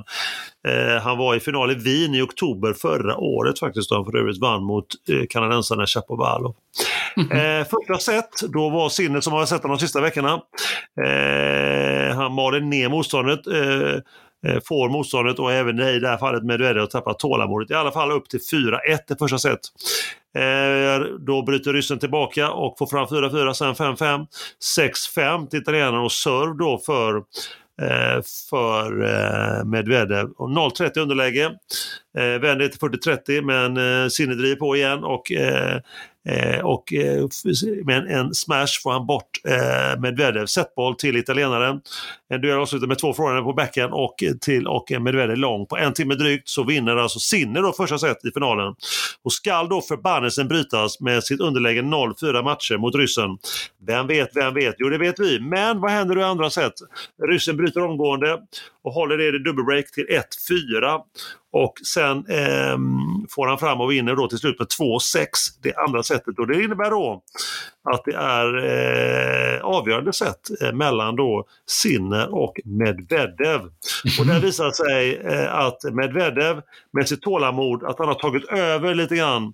eh, han var i final i Wien i oktober förra året faktiskt. Då han för övrigt vann mot eh, kanadensarna Chapovalov. Mm -hmm. eh, första set, då var sinnet som har sett honom de sista veckorna. Eh, han malde ner motståndet Eh, Eh, får motståndet och även i det här fallet Medvedev att tappa tålamodet. I alla fall upp till 4-1 i första set. Eh, då bryter ryssen tillbaka och får fram 4-4, sen 5-5, 6-5 till italienarna och serve då för eh, för Medvedev. 0-30 underläge. Vänder till 40-30 men Sinne driver på igen och och med en smash får han bort Medvedev. Setboll till italienaren. Eh, en duell avslutad med två förhållanden på backen och, till, och Medvedev lång. På en timme drygt så vinner alltså Sinner då första set i finalen. Och skall då förbannelsen brytas med sitt underläge 0-4 matcher mot ryssen. Vem vet, vem vet? Jo, det vet vi. Men vad händer i andra set? Ryssen bryter omgående och håller det i dubbelbreak till 1-4. Och sen eh, får han fram och vinner då till slut med 2-6 det andra sättet. Och det innebär då att det är eh, avgörande set eh, mellan då Sinner och Medvedev. Och det visar sig eh, att Medvedev med sitt tålamod, att han har tagit över lite grann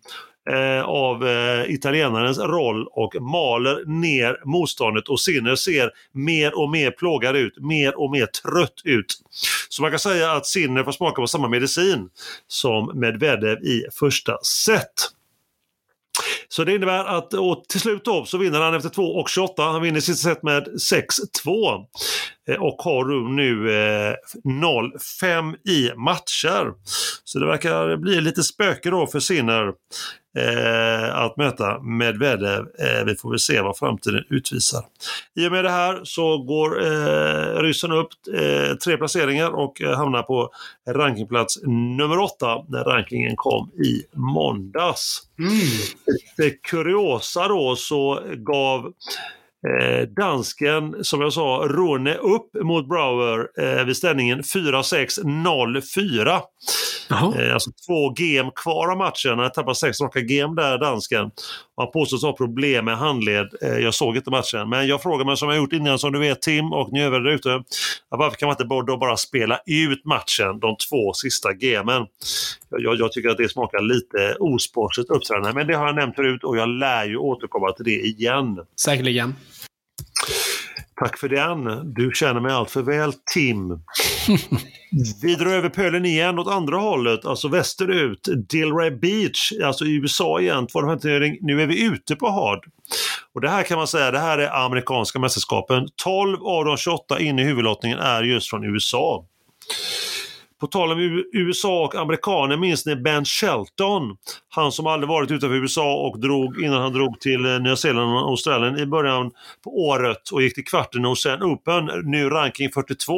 eh, av eh, italienarens roll och maler ner motståndet och Sinner ser mer och mer plågad ut, mer och mer trött ut. Så man kan säga att Sinner får smaka på samma medicin som Medvedev i första set. Så det innebär att och till slut då så vinner han efter 2 och 28. Han vinner sitt set med 6-2 eh, och har nu eh, 0-5 i matcher. Så det verkar bli lite spöke då för Sinner eh, att möta Medvedev. Eh, vi får väl se vad framtiden utvisar. I och med det här så går eh, ryssen upp eh, tre placeringar och eh, hamnar på rankingplats nummer åtta när rankingen kom i måndags. Mm. Det kuriosa då så gav Eh, dansken, som jag sa, Rune upp mot Brower eh, vid ställningen 4-6-0-4. Eh, alltså två game kvar av matchen. Han tappade sex raka game där, dansken. Han påstås ha problem med handled. Eh, jag såg inte matchen. Men jag frågar mig som jag gjort innan, som du vet Tim och ni övriga där ute. Varför kan man inte bara, bara spela ut matchen, de två sista gamen? Jag, jag, tycker att det smakar lite osportsligt uppträdande. Men det har jag nämnt förut och jag lär ju återkomma till det igen. Säkerligen. Tack för den. Du känner mig allt för väl, Tim. (laughs) Vi drar över pölen igen åt andra hållet, alltså västerut. Delray Beach, alltså i USA igen. Nu är vi ute på hard. Och det här kan man säga, det här är amerikanska mästerskapen. 12 av de 28 in i huvudlottningen är just från USA. På tal om USA och amerikaner, minns ni Ben Shelton? Han som aldrig varit utanför USA och drog innan han drog till eh, Nya Zeeland och Australien i början på året och gick till kvarten och sen Open, nu ranking 42.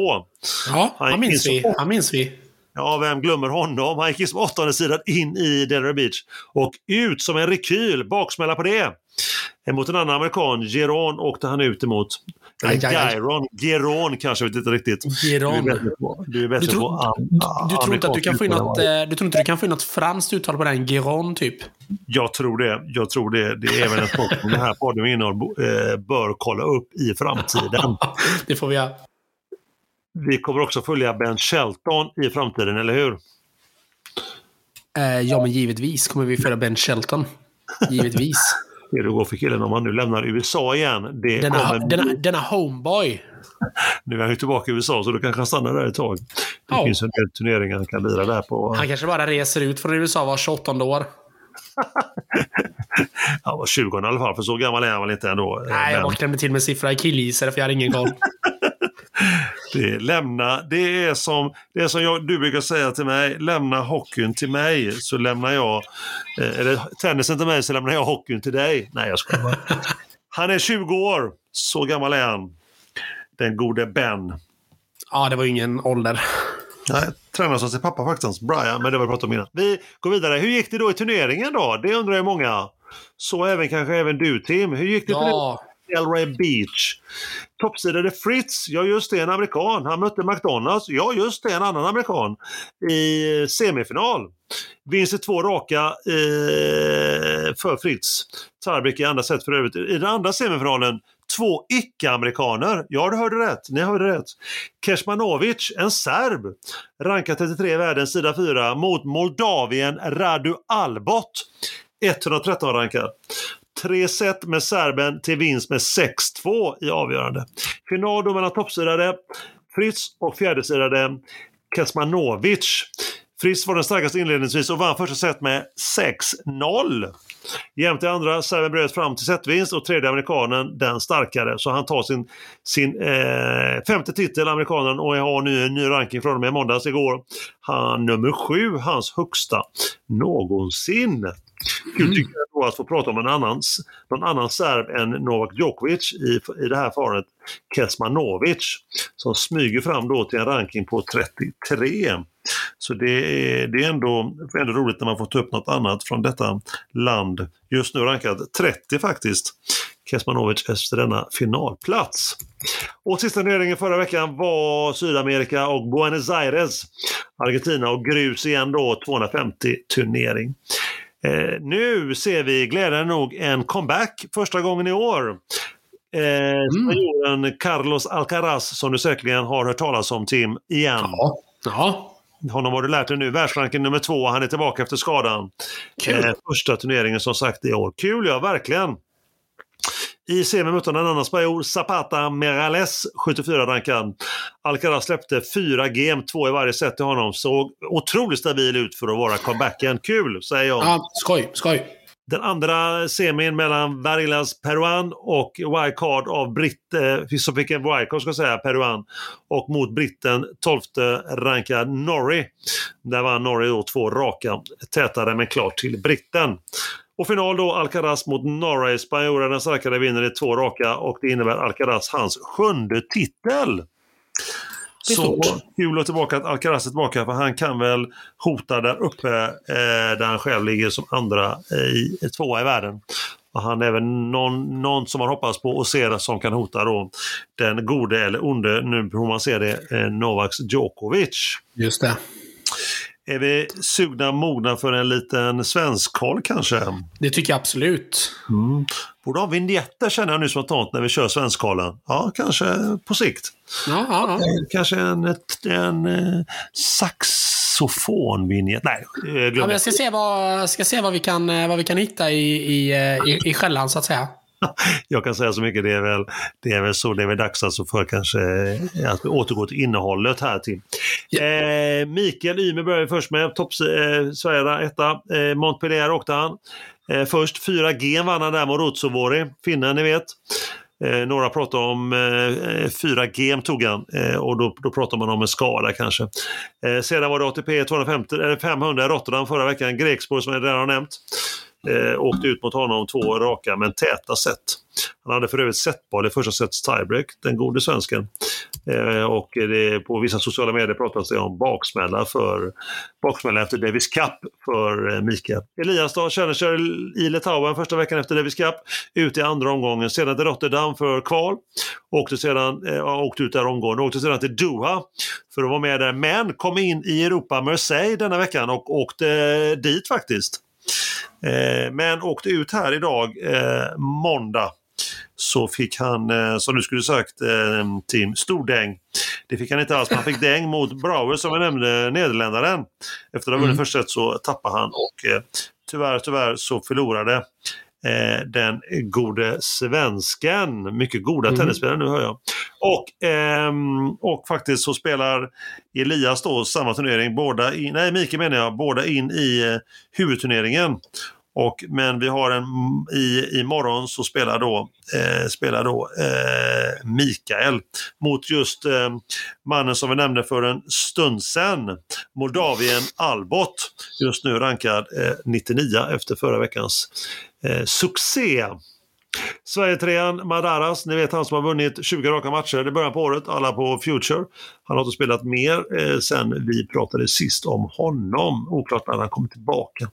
Ja, han, han minns vi. Han minns vi. Ja, vem glömmer honom? Han gick som åttonde sidan in i Delray Beach och ut som en rekyl, baksmälla på det. Mot en annan amerikan, Geron, åkte han ut emot. Eller Gyron, Geron kanske, jag vet inte riktigt. Geron. Du är bättre på, du är bättre du, tror, på du, du, tror inte att du kan få in något, du tror inte du kan få in något franskt uttal på den? Geron, typ? Jag tror det. Jag tror det. Det är även en sak som den här podden eh, bör kolla upp i framtiden. (laughs) det får vi göra. Vi kommer också följa Ben Shelton i framtiden, eller hur? Eh, ja, men givetvis kommer vi följa Ben Shelton. Givetvis. Det det går för killen om han nu lämnar USA igen. Det denna, kommer... denna, denna homeboy. Nu är han ju tillbaka i USA så då kanske han stannar där ett tag. Det oh. finns en del turneringar han kan lira där på. Han kanske bara reser ut från USA var 28 år. (laughs) han var 20 i alla fall, för så gammal är han väl inte ändå. Nej, jag bara klämde till med siffra i killgissare för jag hade ingen koll. (laughs) Det, lämna, det är som, det är som jag, du brukar säga till mig, lämna hockeyn till mig så lämnar jag, eh, eller tennisen till mig så lämnar jag hockeyn till dig. Nej, jag skojar bara. Han är 20 år, så gammal är han. Den gode Ben. Ja, det var ingen ålder. Nej, tränar som sin pappa faktiskt, Brian, men det var vi pratat om innan. Vi går vidare. Hur gick det då i turneringen då? Det undrar ju många. Så även kanske även du Tim. Hur gick det ja. Delray Beach. Toppsidade Fritz, ja just det, en amerikan. Han mötte McDonalds, ja just det, en annan amerikan. I semifinal. Vinst i två raka eh, för Fritz. Tarbik i andra set för övrigt. I den andra semifinalen två icke-amerikaner. Ja, du hörde rätt. Ni hörde rätt. Kesmanovic, en serb, rankad 33 i världen, sida 4, mot Moldavien Radu Albot. 113 rankad. Tre set med serben till vinst med 6-2 i avgörande. Final då mellan toppsidade Fritz och fjärdesidade Kesmanovic. Fritz var den starkaste inledningsvis och vann första set med 6-0. Jämte andra, serben bröt fram till setvinst och tredje amerikanen den starkare. Så han tar sin, sin eh, femte titel, amerikanen, och har nu en ny ranking från och med måndags igår. Han nummer sju, hans högsta någonsin. Kul tycker jag då att få prata om en annan, någon annan serb än Novak Djokovic i, i det här fallet, Kesmanovic, som smyger fram då till en ranking på 33. Så det är, det är ändå, ändå roligt när man får ta upp något annat från detta land. Just nu rankad 30 faktiskt. Kesmanovic efter denna finalplats. Och sista turneringen förra veckan var Sydamerika och Buenos Aires. Argentina och grus igen då, 250 turnering. Eh, nu ser vi glädjande nog en comeback första gången i år. Eh, mm. Carlos Alcaraz som du säkerligen har hört talas om Tim, igen. Ja. ja. Honom har du lärt dig nu. Världsranken nummer två, han är tillbaka efter skadan. Eh, första turneringen som sagt i år. Kul ja, verkligen. I semin mötte han en annan spanjor, Zapata Merales, 74 rankad. Alcaraz släppte fyra game, två i varje set till honom. Såg otroligt stabil ut för att vara comebacken. Kul, säger jag. Ja, skoj, skoj. Den andra semin mellan Varillas Peruan och wildcard av britt, eh, som fick en wildcard ska säga, Peruan. Och mot britten 12 rankad Norrie. Där vann Norrie då två raka, tätare men klart till britten. Och final då Alcaraz mot Norrie. Den starkare vinner i två raka och det innebär Alcaraz hans sjunde titel. Så kul att tillbaka att Alcaraz är tillbaka för han kan väl hota där uppe eh, där han själv ligger som andra eh, i, tvåa i världen. Och han är väl någon, någon som man hoppas på och ser som kan hota då den gode eller onde, nu hur man ser det, eh, Novaks Djokovic. Just det. Är vi sugna mogna för en liten svensk-koll kanske? Det tycker jag absolut. Mm. Borde ha vinjetter känner jag nu spontant när vi kör svenskkollen. Ja, kanske på sikt. Ja, ja, ja. Kanske en, en, en eh, saxofonvinjett. Nej, glöm ja, jag ska se, vad, ska se vad, vi kan, eh, vad vi kan hitta i, i, eh, i, i skällan så att säga. (laughs) jag kan säga så mycket, det är väl, det är väl så, det är väl dags alltså för kanske eh, att återgå till innehållet här till. Yeah. Eh, Mikael Ymer börjar vi först med, topp eh, Sverige etta. Eh, Montpellier åkte han. Eh, först 4G vann han där mot Rutsovori, finnen ni vet. Eh, några pratar om eh, 4G tog han eh, och då, då pratar man om en skada kanske. Eh, sedan var det ATP 250, eller 500 i Rotterdam förra veckan, Grekspår som jag redan har nämnt. Eh, åkte ut mot honom två raka men täta set. Han hade för övrigt setboll i första sets tiebreak, den gode svensken. Eh, och det, på vissa sociala medier pratas det om baksmälla, för, baksmälla efter Davis Cup för eh, Mikael. Elias då, Challenger i Litauen första veckan efter Davis Cup, ut i andra omgången. Sedan till Rotterdam för kval. Åkte sedan, eh, åkte ut där omgående, åkte sedan till Doha för att vara med där, men kom in i Europa Marseille denna veckan och åkte dit faktiskt. Eh, men åkte ut här idag, eh, måndag, så fick han, eh, som du skulle sagt Tim, stor däng. Det fick han inte alls, men han fick däng mot Brouwer som jag nämnde, nederländaren. Efter att ha vunnit mm. första set så tappade han och tyvärr, tyvärr så förlorade eh, den gode svensken. Mycket goda mm. tennisspelare nu hör jag. Och, eh, och faktiskt så spelar Elias då samma turnering, båda in, nej Mikael menar jag, båda in i eh, huvudturneringen. Och, men vi har en, i, imorgon så spelar då, eh, spelar då eh, Mikael mot just eh, mannen som vi nämnde för en stund sedan, Moldavien Albot. Just nu rankad eh, 99 efter förra veckans eh, succé. Sverige-trean Madaras, ni vet han som har vunnit 20 raka matcher i början på året, alla på Future. Han har inte spelat mer eh, sen vi pratade sist om honom. Oklart när han kommer tillbaka.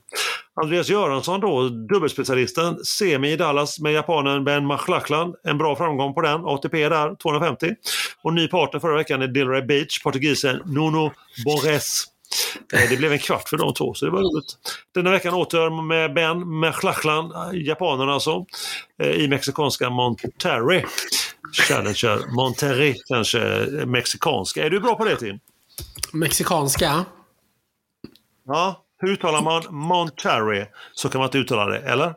Andreas Göransson då, dubbelspecialisten, semi i Dallas med japanen Ben Machlachlan. En bra framgång på den, ATP där, 250. Och ny partner förra veckan är Dilray Beach, portugisen Nuno Borres. Eh, det blev en kvart för de två, så det var roligt. Denna veckan åter med Ben Machlachlan, japanen alltså, eh, i mexikanska Monterrey. Challenger Monterrey, kanske mexikanska. Är du bra på det Tim? Mexikanska? Ja, hur uttalar man Monterrey? Så kan man inte uttala det, eller?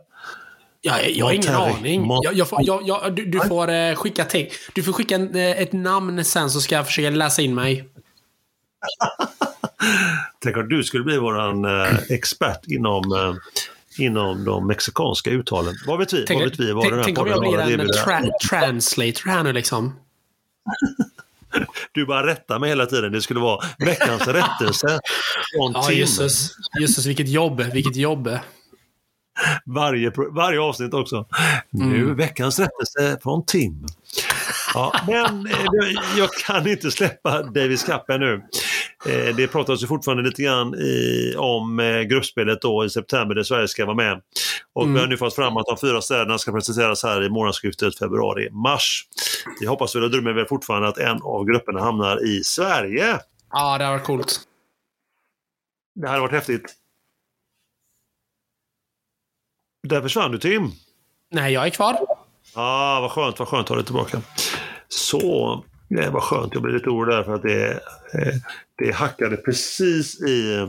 Ja, jag har ingen aning. Jag, jag, får, jag, du, du, får eh, skicka till. Du får skicka en, eh, ett namn sen så ska jag försöka läsa in mig. (laughs) Tänk om du skulle bli våran eh, expert inom, eh, inom de mexikanska uttalen. Vad vet vi? Tänk, vad vet vi? Vad tänk, tänk om jag blir en tra translator här nu liksom. (laughs) Du bara rättar mig hela tiden. Det skulle vara veckans rättelse från ja. Jösses, jösses, vilket jobb. Vilket jobb. Varje, varje avsnitt också. Mm. Nu veckans rättelse från Tim. Ja, men eh, jag kan inte släppa Davis Cup nu. Eh, det pratas ju fortfarande lite grann i, om eh, gruppspelet då i september där Sverige ska vara med. Och mm. vi har nu fått fram att de fyra städerna ska presenteras här i månadsskiftet februari-mars. Vi hoppas väl och drömmer väl fortfarande att en av grupperna hamnar i Sverige. Ja, det har varit coolt. Det hade varit häftigt. Där försvann du Tim. Nej, jag är kvar. Ja, ah, vad skönt, vad skönt att ha dig tillbaka. Så, det var skönt. Jag blev lite orolig där för att det, eh, det hackade precis i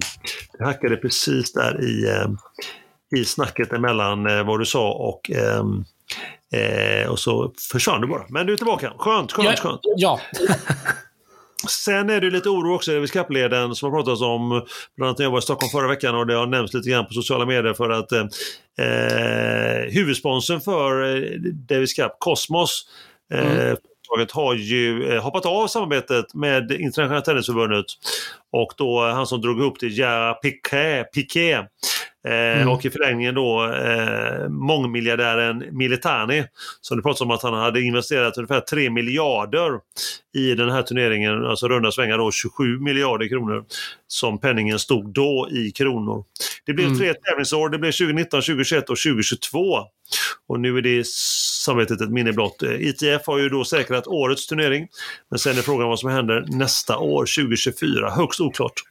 det hackade precis där i, eh, i snacket emellan eh, vad du sa och Eh, och så försvann du bara. Men du är tillbaka. Skönt, skönt, ja, skönt. Ja. (laughs) Sen är det lite oro också över skappleden som har pratats om, bland annat när jag var i Stockholm förra veckan och det har nämnts lite grann på sociala medier för att eh, huvudsponsorn för Davis Cup, Cosmos, eh, mm företaget har ju eh, hoppat av samarbetet med Internationella Tennisförbundet. Och då eh, han som drog ihop det, Gerard Piqué, Piqué mm. Och i förlängningen då eh, mångmiljardären Militani som det pratas om att han hade investerat ungefär 3 miljarder i den här turneringen, alltså runda svängar då 27 miljarder kronor som penningen stod då i kronor. Det blev mm. tre tävlingsår, det blev 2019, 2021 och 2022. Och nu är det samarbetet ett minne blott. ITF eh, e har ju då säkrat årets turnering, men sen är frågan vad som händer nästa år, 2024. Högst oklart.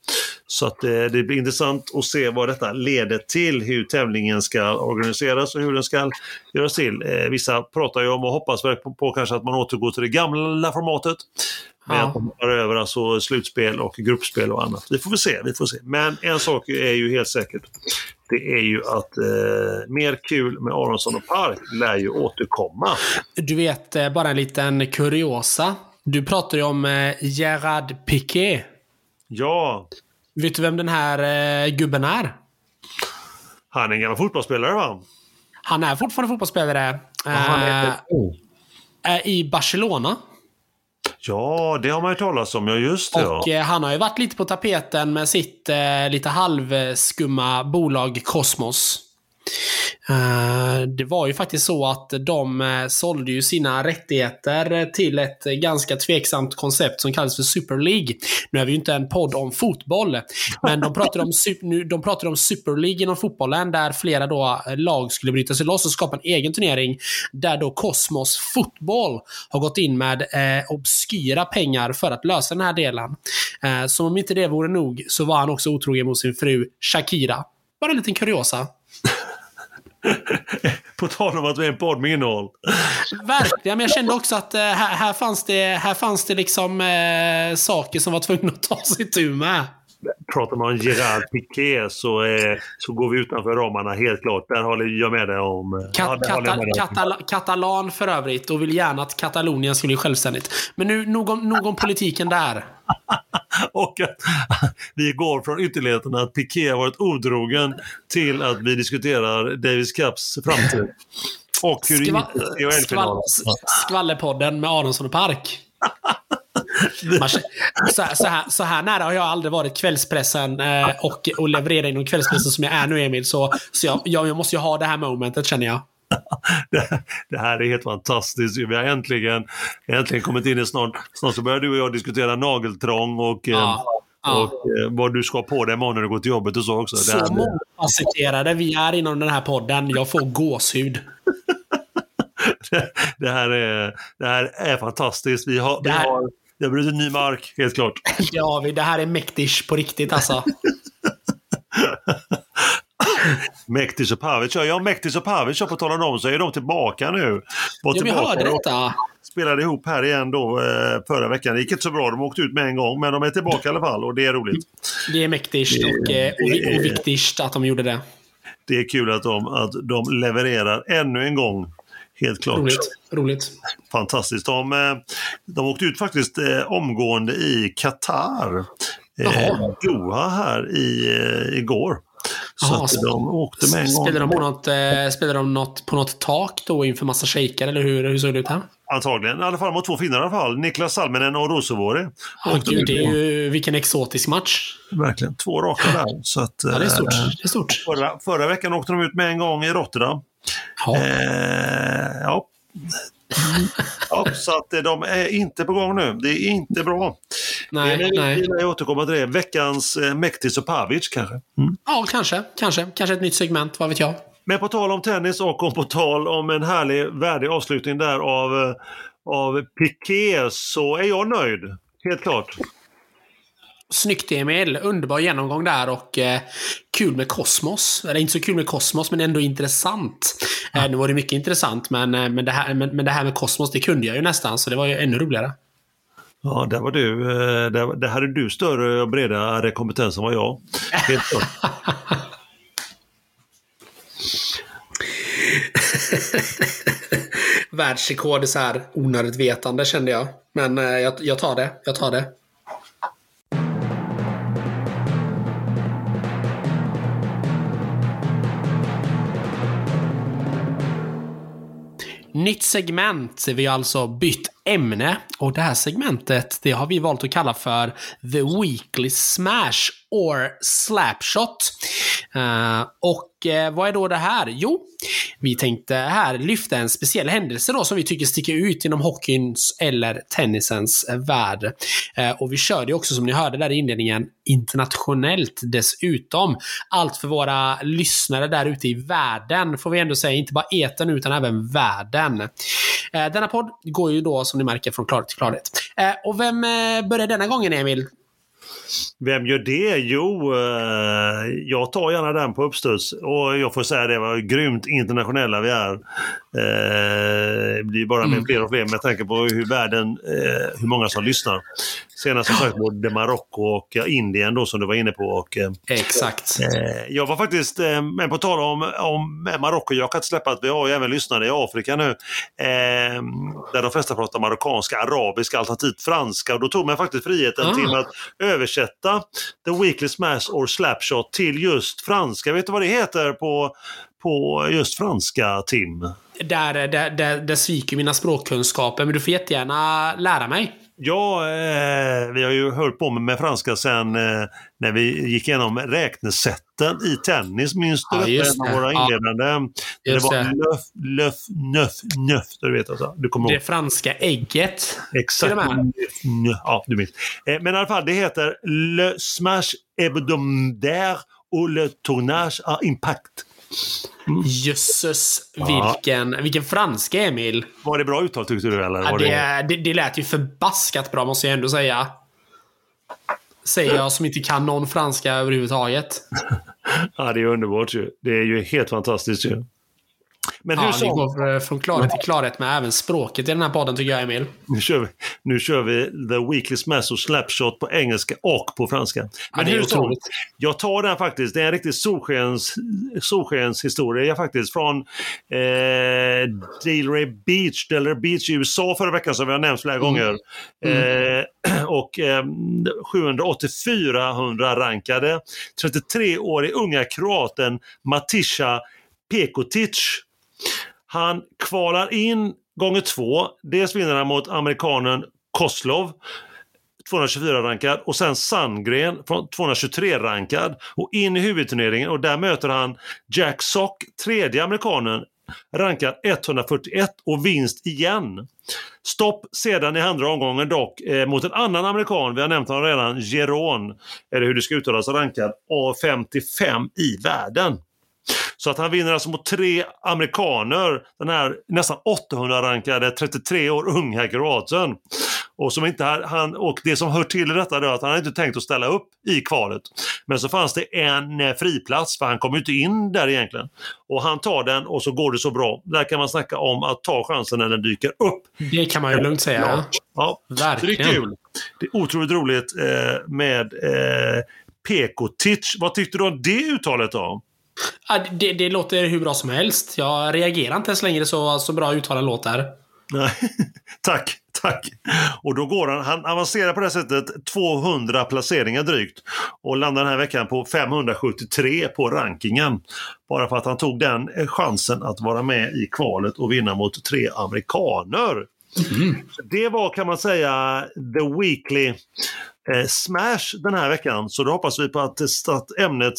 Så att eh, det blir intressant att se vad detta leder till, hur tävlingen ska organiseras och hur den ska göras till. Eh, vissa pratar ju om och hoppas på, på kanske att man återgår till det gamla formatet. Med ja. att man hoppar över alltså slutspel och gruppspel och annat. Vi får väl se, vi får se. Men en sak är ju helt säkert. det är ju att eh, mer kul med Aronsson och Park lär ju återkomma. Du vet, eh, bara en liten kuriosa. Du pratar ju om eh, Gerard Piqué. Ja. Vet du vem den här eh, gubben är? Han är en gammal fotbollsspelare va? Han är fortfarande fotbollsspelare. han är eh, I Barcelona. Ja, det har man ju talat om. Ja, just det. Och ja. eh, han har ju varit lite på tapeten med sitt eh, lite halvskumma bolag Cosmos. Uh, det var ju faktiskt så att de eh, sålde ju sina rättigheter till ett ganska tveksamt koncept som kallas för Super League. Nu är vi ju inte en podd om fotboll, men de pratade om, de pratade om Super League inom fotbollen där flera då eh, lag skulle bryta sig loss och skapa en egen turnering där då Cosmos Fotboll har gått in med obskyra pengar för att lösa den här delen. som om inte det vore nog så var han också otrogen mot sin fru Shakira. Bara en liten kuriosa. På tal om att vi är en podd med innehåll. Verkligen, men jag kände också att eh, här, här, fanns det, här fanns det liksom eh, saker som var tvungna att ta sig tur med. Pratar man om Gerard Piqué så, eh, så går vi utanför ramarna helt klart. Där håller jag med dig om... Eh, Kat ja, kata katala katalan för övrigt och vill gärna att Katalonien ska bli självständigt. Men nu, nog om, nog om politiken där. (laughs) och att vi går från ytterligheterna att Piqué har varit odrogen till att vi diskuterar Davis Cups framtid. Och hur Skva det skvall Skvallerpodden med Aronsson och Park. (laughs) Man, så, så, här, så här nära har jag aldrig varit kvällspressen eh, och, och leverera inom kvällspressen som jag är nu Emil. Så, så jag, jag, måste ju ha det här momentet känner jag. (laughs) Det, det, här är helt fantastiskt. Vi har äntligen, äntligen kommit in i snart, snart så börjar du och jag diskutera nageltrång och, ja, eh, och ja. vad du ska på dig imorgon när du går till jobbet och så också. Så mångfacetterade vi är inom den här podden. Jag får gåshud. (laughs) det, det, här är, det här är fantastiskt. Vi har, vi har, vi har brutit ny mark, helt klart. (laughs) Det har vi. Det här är mäktigt på riktigt alltså. Mektis och Pavic. Ja, Mektis och Pavic på talat om så är de tillbaka nu. Var ja, vi hörde detta. Spelade ihop här igen då eh, förra veckan. Det gick inte så bra. De åkte ut med en gång, men de är tillbaka i alla fall och det är roligt. Det är mäktigt och, eh, och, och viktigt att de gjorde det. Det är kul att de, att de levererar ännu en gång. Helt klart. Roligt. Roligt. Fantastiskt. De, eh, de åkte ut faktiskt omgående i Qatar. Doha här i, igår. Så Aha, att de åkte med en gång. Spelade de, på något, eh, spelade de något, på något tak då inför massa shejkar eller hur, hur såg det ut här? Antagligen. I alla fall mot två finnar i alla fall. Niklas Salminen och Rosovori. Ja, gud, det är ju vilken exotisk match. Verkligen. Två raka där. Så att, ja, det är stort. Det är stort. Förra, förra veckan åkte de ut med en gång i Rotterdam. Ja. Eh, ja. (laughs) ja, så att de är inte på gång nu. Det är inte bra. Nej, nej. Jag återkommer till det. Veckans eh, Mektis och Pavic kanske? Mm. Ja, kanske. Kanske. Kanske ett nytt segment, vad vet jag. Men på tal om tennis och om på tal om en härlig, värdig avslutning där av, eh, av Piqué så är jag nöjd. Helt klart. Snyggt Emil, underbar genomgång där och eh, kul med Kosmos. Eller inte så kul med Kosmos, men ändå intressant. Eh, nu var det mycket intressant, men, eh, men, det här, men, men det här med Kosmos, det kunde jag ju nästan, så det var ju ännu roligare. Ja, där var du. Eh, där, där hade du större och bredare kompetens än vad jag. Helt. (laughs) Världsrekord i så här onödigt vetande kände jag. Men eh, jag, jag tar det. Jag tar det. Nytt segment. Vi har alltså bytt ämne. Och det här segmentet det har vi valt att kalla för The Weekly Smash or Slapshot. Uh, och uh, vad är då det här? Jo, vi tänkte här lyfta en speciell händelse då som vi tycker sticker ut inom hockeyns eller tennisens värld. Uh, och vi körde ju också som ni hörde där i inledningen internationellt dessutom. Allt för våra lyssnare där ute i världen får vi ändå säga, inte bara eten utan även världen. denna podd går ju då som ni märker från klarhet till klarhet. och vem börjar denna gången Emil? Vem gör det? Jo, eh, jag tar gärna den på uppstuds. Och jag får säga det, vad grymt internationella vi är. Eh, det blir bara med mm. fler och fler med tanke på hur världen, eh, hur många som lyssnar. Senast som sagt både Marocko och Indien då som du var inne på. Och, Exakt. Eh, jag var faktiskt, eh, men på tal om, om Marocko, jag kan inte släppa att vi har ju även lyssnare i Afrika nu. Eh, där de flesta pratar marockanska, arabiska, alternativt franska. Och då tog man faktiskt friheten ah. till att översätta The Weekly Smash or Slapshot till just franska. Vet du vad det heter på, på just franska, Tim? Där, där, där, där sviker mina språkkunskaper, men du får jättegärna lära mig. Ja, eh, vi har ju hört på med, med franska sen eh, när vi gick igenom räknesätten i tennis. Minns du? Ja, just det. våra inledande. Ja, det var det. löf, löf, nöf, nöf. Du vet alltså. Du kommer det franska ägget. Exakt. Ja, du minns. Eh, men i alla fall, det heter Le Smash hebdomadaire ou le tournage à impact. Mm. Jösses, vilken, ja. vilken franska Emil. Var det bra uttal tyckte du? Eller? Ja, det, det, det lät ju förbaskat bra måste jag ändå säga. Säger jag som inte kan någon franska överhuvudtaget. (laughs) ja, det är underbart ju. Det är ju helt fantastiskt ju. Men ja, hur vi går från klarhet till klarhet med även språket i den här podden tycker jag Emil. Nu kör vi, nu kör vi The Weekly Smash och Slapshot på engelska och på franska. Men ja, det är otroligt. Jag tar den faktiskt, det är en riktig solskens, solskenshistoria faktiskt från eh, Delray Beach, Delray Beach i USA förra veckan som vi har nämnt flera mm. gånger. Mm. Eh, (clears throat) och eh, 784 rankade 33-årig unga kroaten Matisha Pekotic han kvalar in gånger två. Dels vinner han mot amerikanen Koslov 224-rankad och sen Sandgren 223-rankad och in i huvudturneringen och där möter han Jack Sock, tredje amerikanen, rankad 141 och vinst igen. Stopp sedan i andra omgången dock eh, mot en annan amerikan, vi har nämnt honom redan, Geron, eller hur det ska uttalas, rankad A55 i världen. Så att han vinner alltså mot tre amerikaner, den här nästan 800-rankade 33 år unga kroaten. Och, som inte, han, och det som hör till detta är att han inte tänkt att ställa upp i kvalet. Men så fanns det en eh, friplats, för han kom ju inte in där egentligen. Och han tar den och så går det så bra. Där kan man snacka om att ta chansen när den dyker upp. Det kan man ju lugnt säga. Ja, ja. Verkligen. det är kul. Det är otroligt roligt eh, med eh, Pekotic. Vad tyckte du om det uttalet då? Det, det, låter hur bra som helst. Jag reagerar inte ens längre så, så bra uttalat låter. Nej, (laughs) tack, tack. Och då går han, han avancerar på det sättet 200 placeringar drygt och landar den här veckan på 573 på rankingen. Bara för att han tog den chansen att vara med i kvalet och vinna mot tre amerikaner. Mm. Det var kan man säga the weekly eh, Eh, smash den här veckan. Så då hoppas vi på att, att ämnet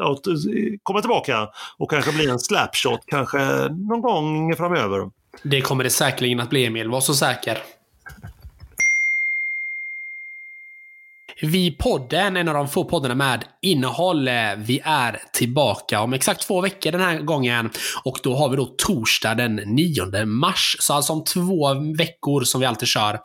att, eh, kommer tillbaka och kanske blir en slapshot kanske någon gång framöver. Det kommer det säkerligen att bli Emil, var så säker. Vi podden, en av de få poddarna med innehåll. Eh, vi är tillbaka om exakt två veckor den här gången. Och då har vi då torsdag den 9 mars. Så alltså om två veckor som vi alltid kör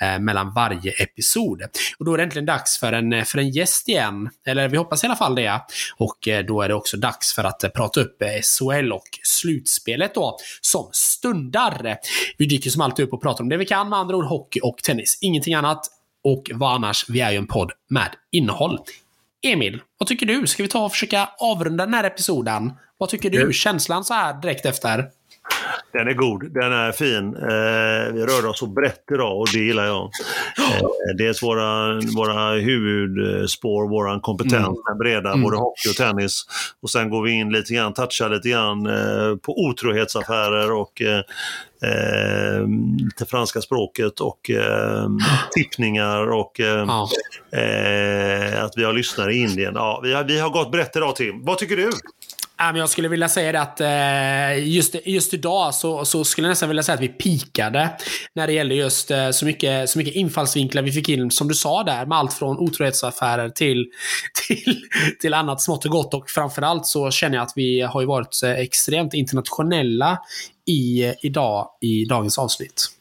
eh, mellan varje episod. Och då är det äntligen dags för en, för en gäst igen. Eller vi hoppas i alla fall det. Och eh, då är det också dags för att eh, prata upp eh, SHL och slutspelet då, som stundar. Vi dyker som alltid upp och pratar om det vi kan, med andra ord hockey och tennis. Ingenting annat. Och vad annars? Vi är ju en podd med innehåll. Emil, vad tycker du? Ska vi ta och försöka avrunda den här episoden? Vad tycker du? Känslan så här direkt efter? Den är god, den är fin. Eh, vi rör oss så brett idag och det gillar jag. Eh, dels våra, våra huvudspår, vår kompetens, mm. den breda, mm. både hockey och tennis. Och sen går vi in lite grann, touchar lite grann eh, på otrohetsaffärer och eh, eh, det franska språket och eh, (gasps) tippningar och eh, ja. eh, att vi har lyssnare i Indien. Ja, vi, har, vi har gått brett idag Tim. Vad tycker du? Jag skulle vilja säga det att eh, just, just idag så, så skulle jag nästan vilja säga att vi pikade när det gäller just eh, så mycket, så mycket infallsvinklar vi fick in, som du sa där, med allt från otrohetsaffärer till, (laughs) till, till annat smått och gott. Och framförallt så känner jag att vi har ju varit eh, extremt internationella i, idag, i dagens avsnitt.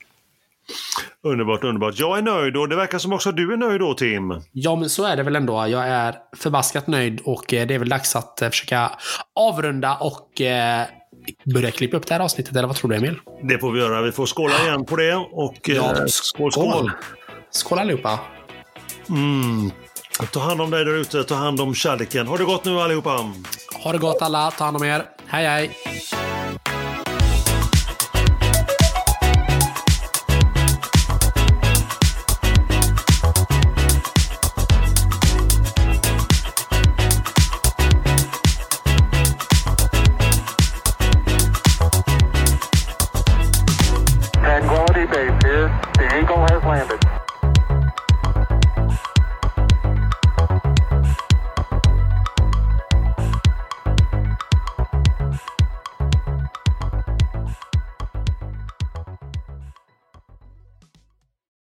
Underbart, underbart. Jag är nöjd och det verkar som också du är nöjd då Tim. Ja, men så är det väl ändå. Jag är förbaskat nöjd och eh, det är väl dags att eh, försöka avrunda och eh, börja klippa upp det här avsnittet, eller vad tror du Emil? Det får vi göra. Vi får skåla igen på det och ja, skål, skål! Skål allihopa! Mm. Ta hand om dig där ute, ta hand om kärleken. Ha det gott nu allihopa! Ha det gott alla, ta hand om er. Hej hej!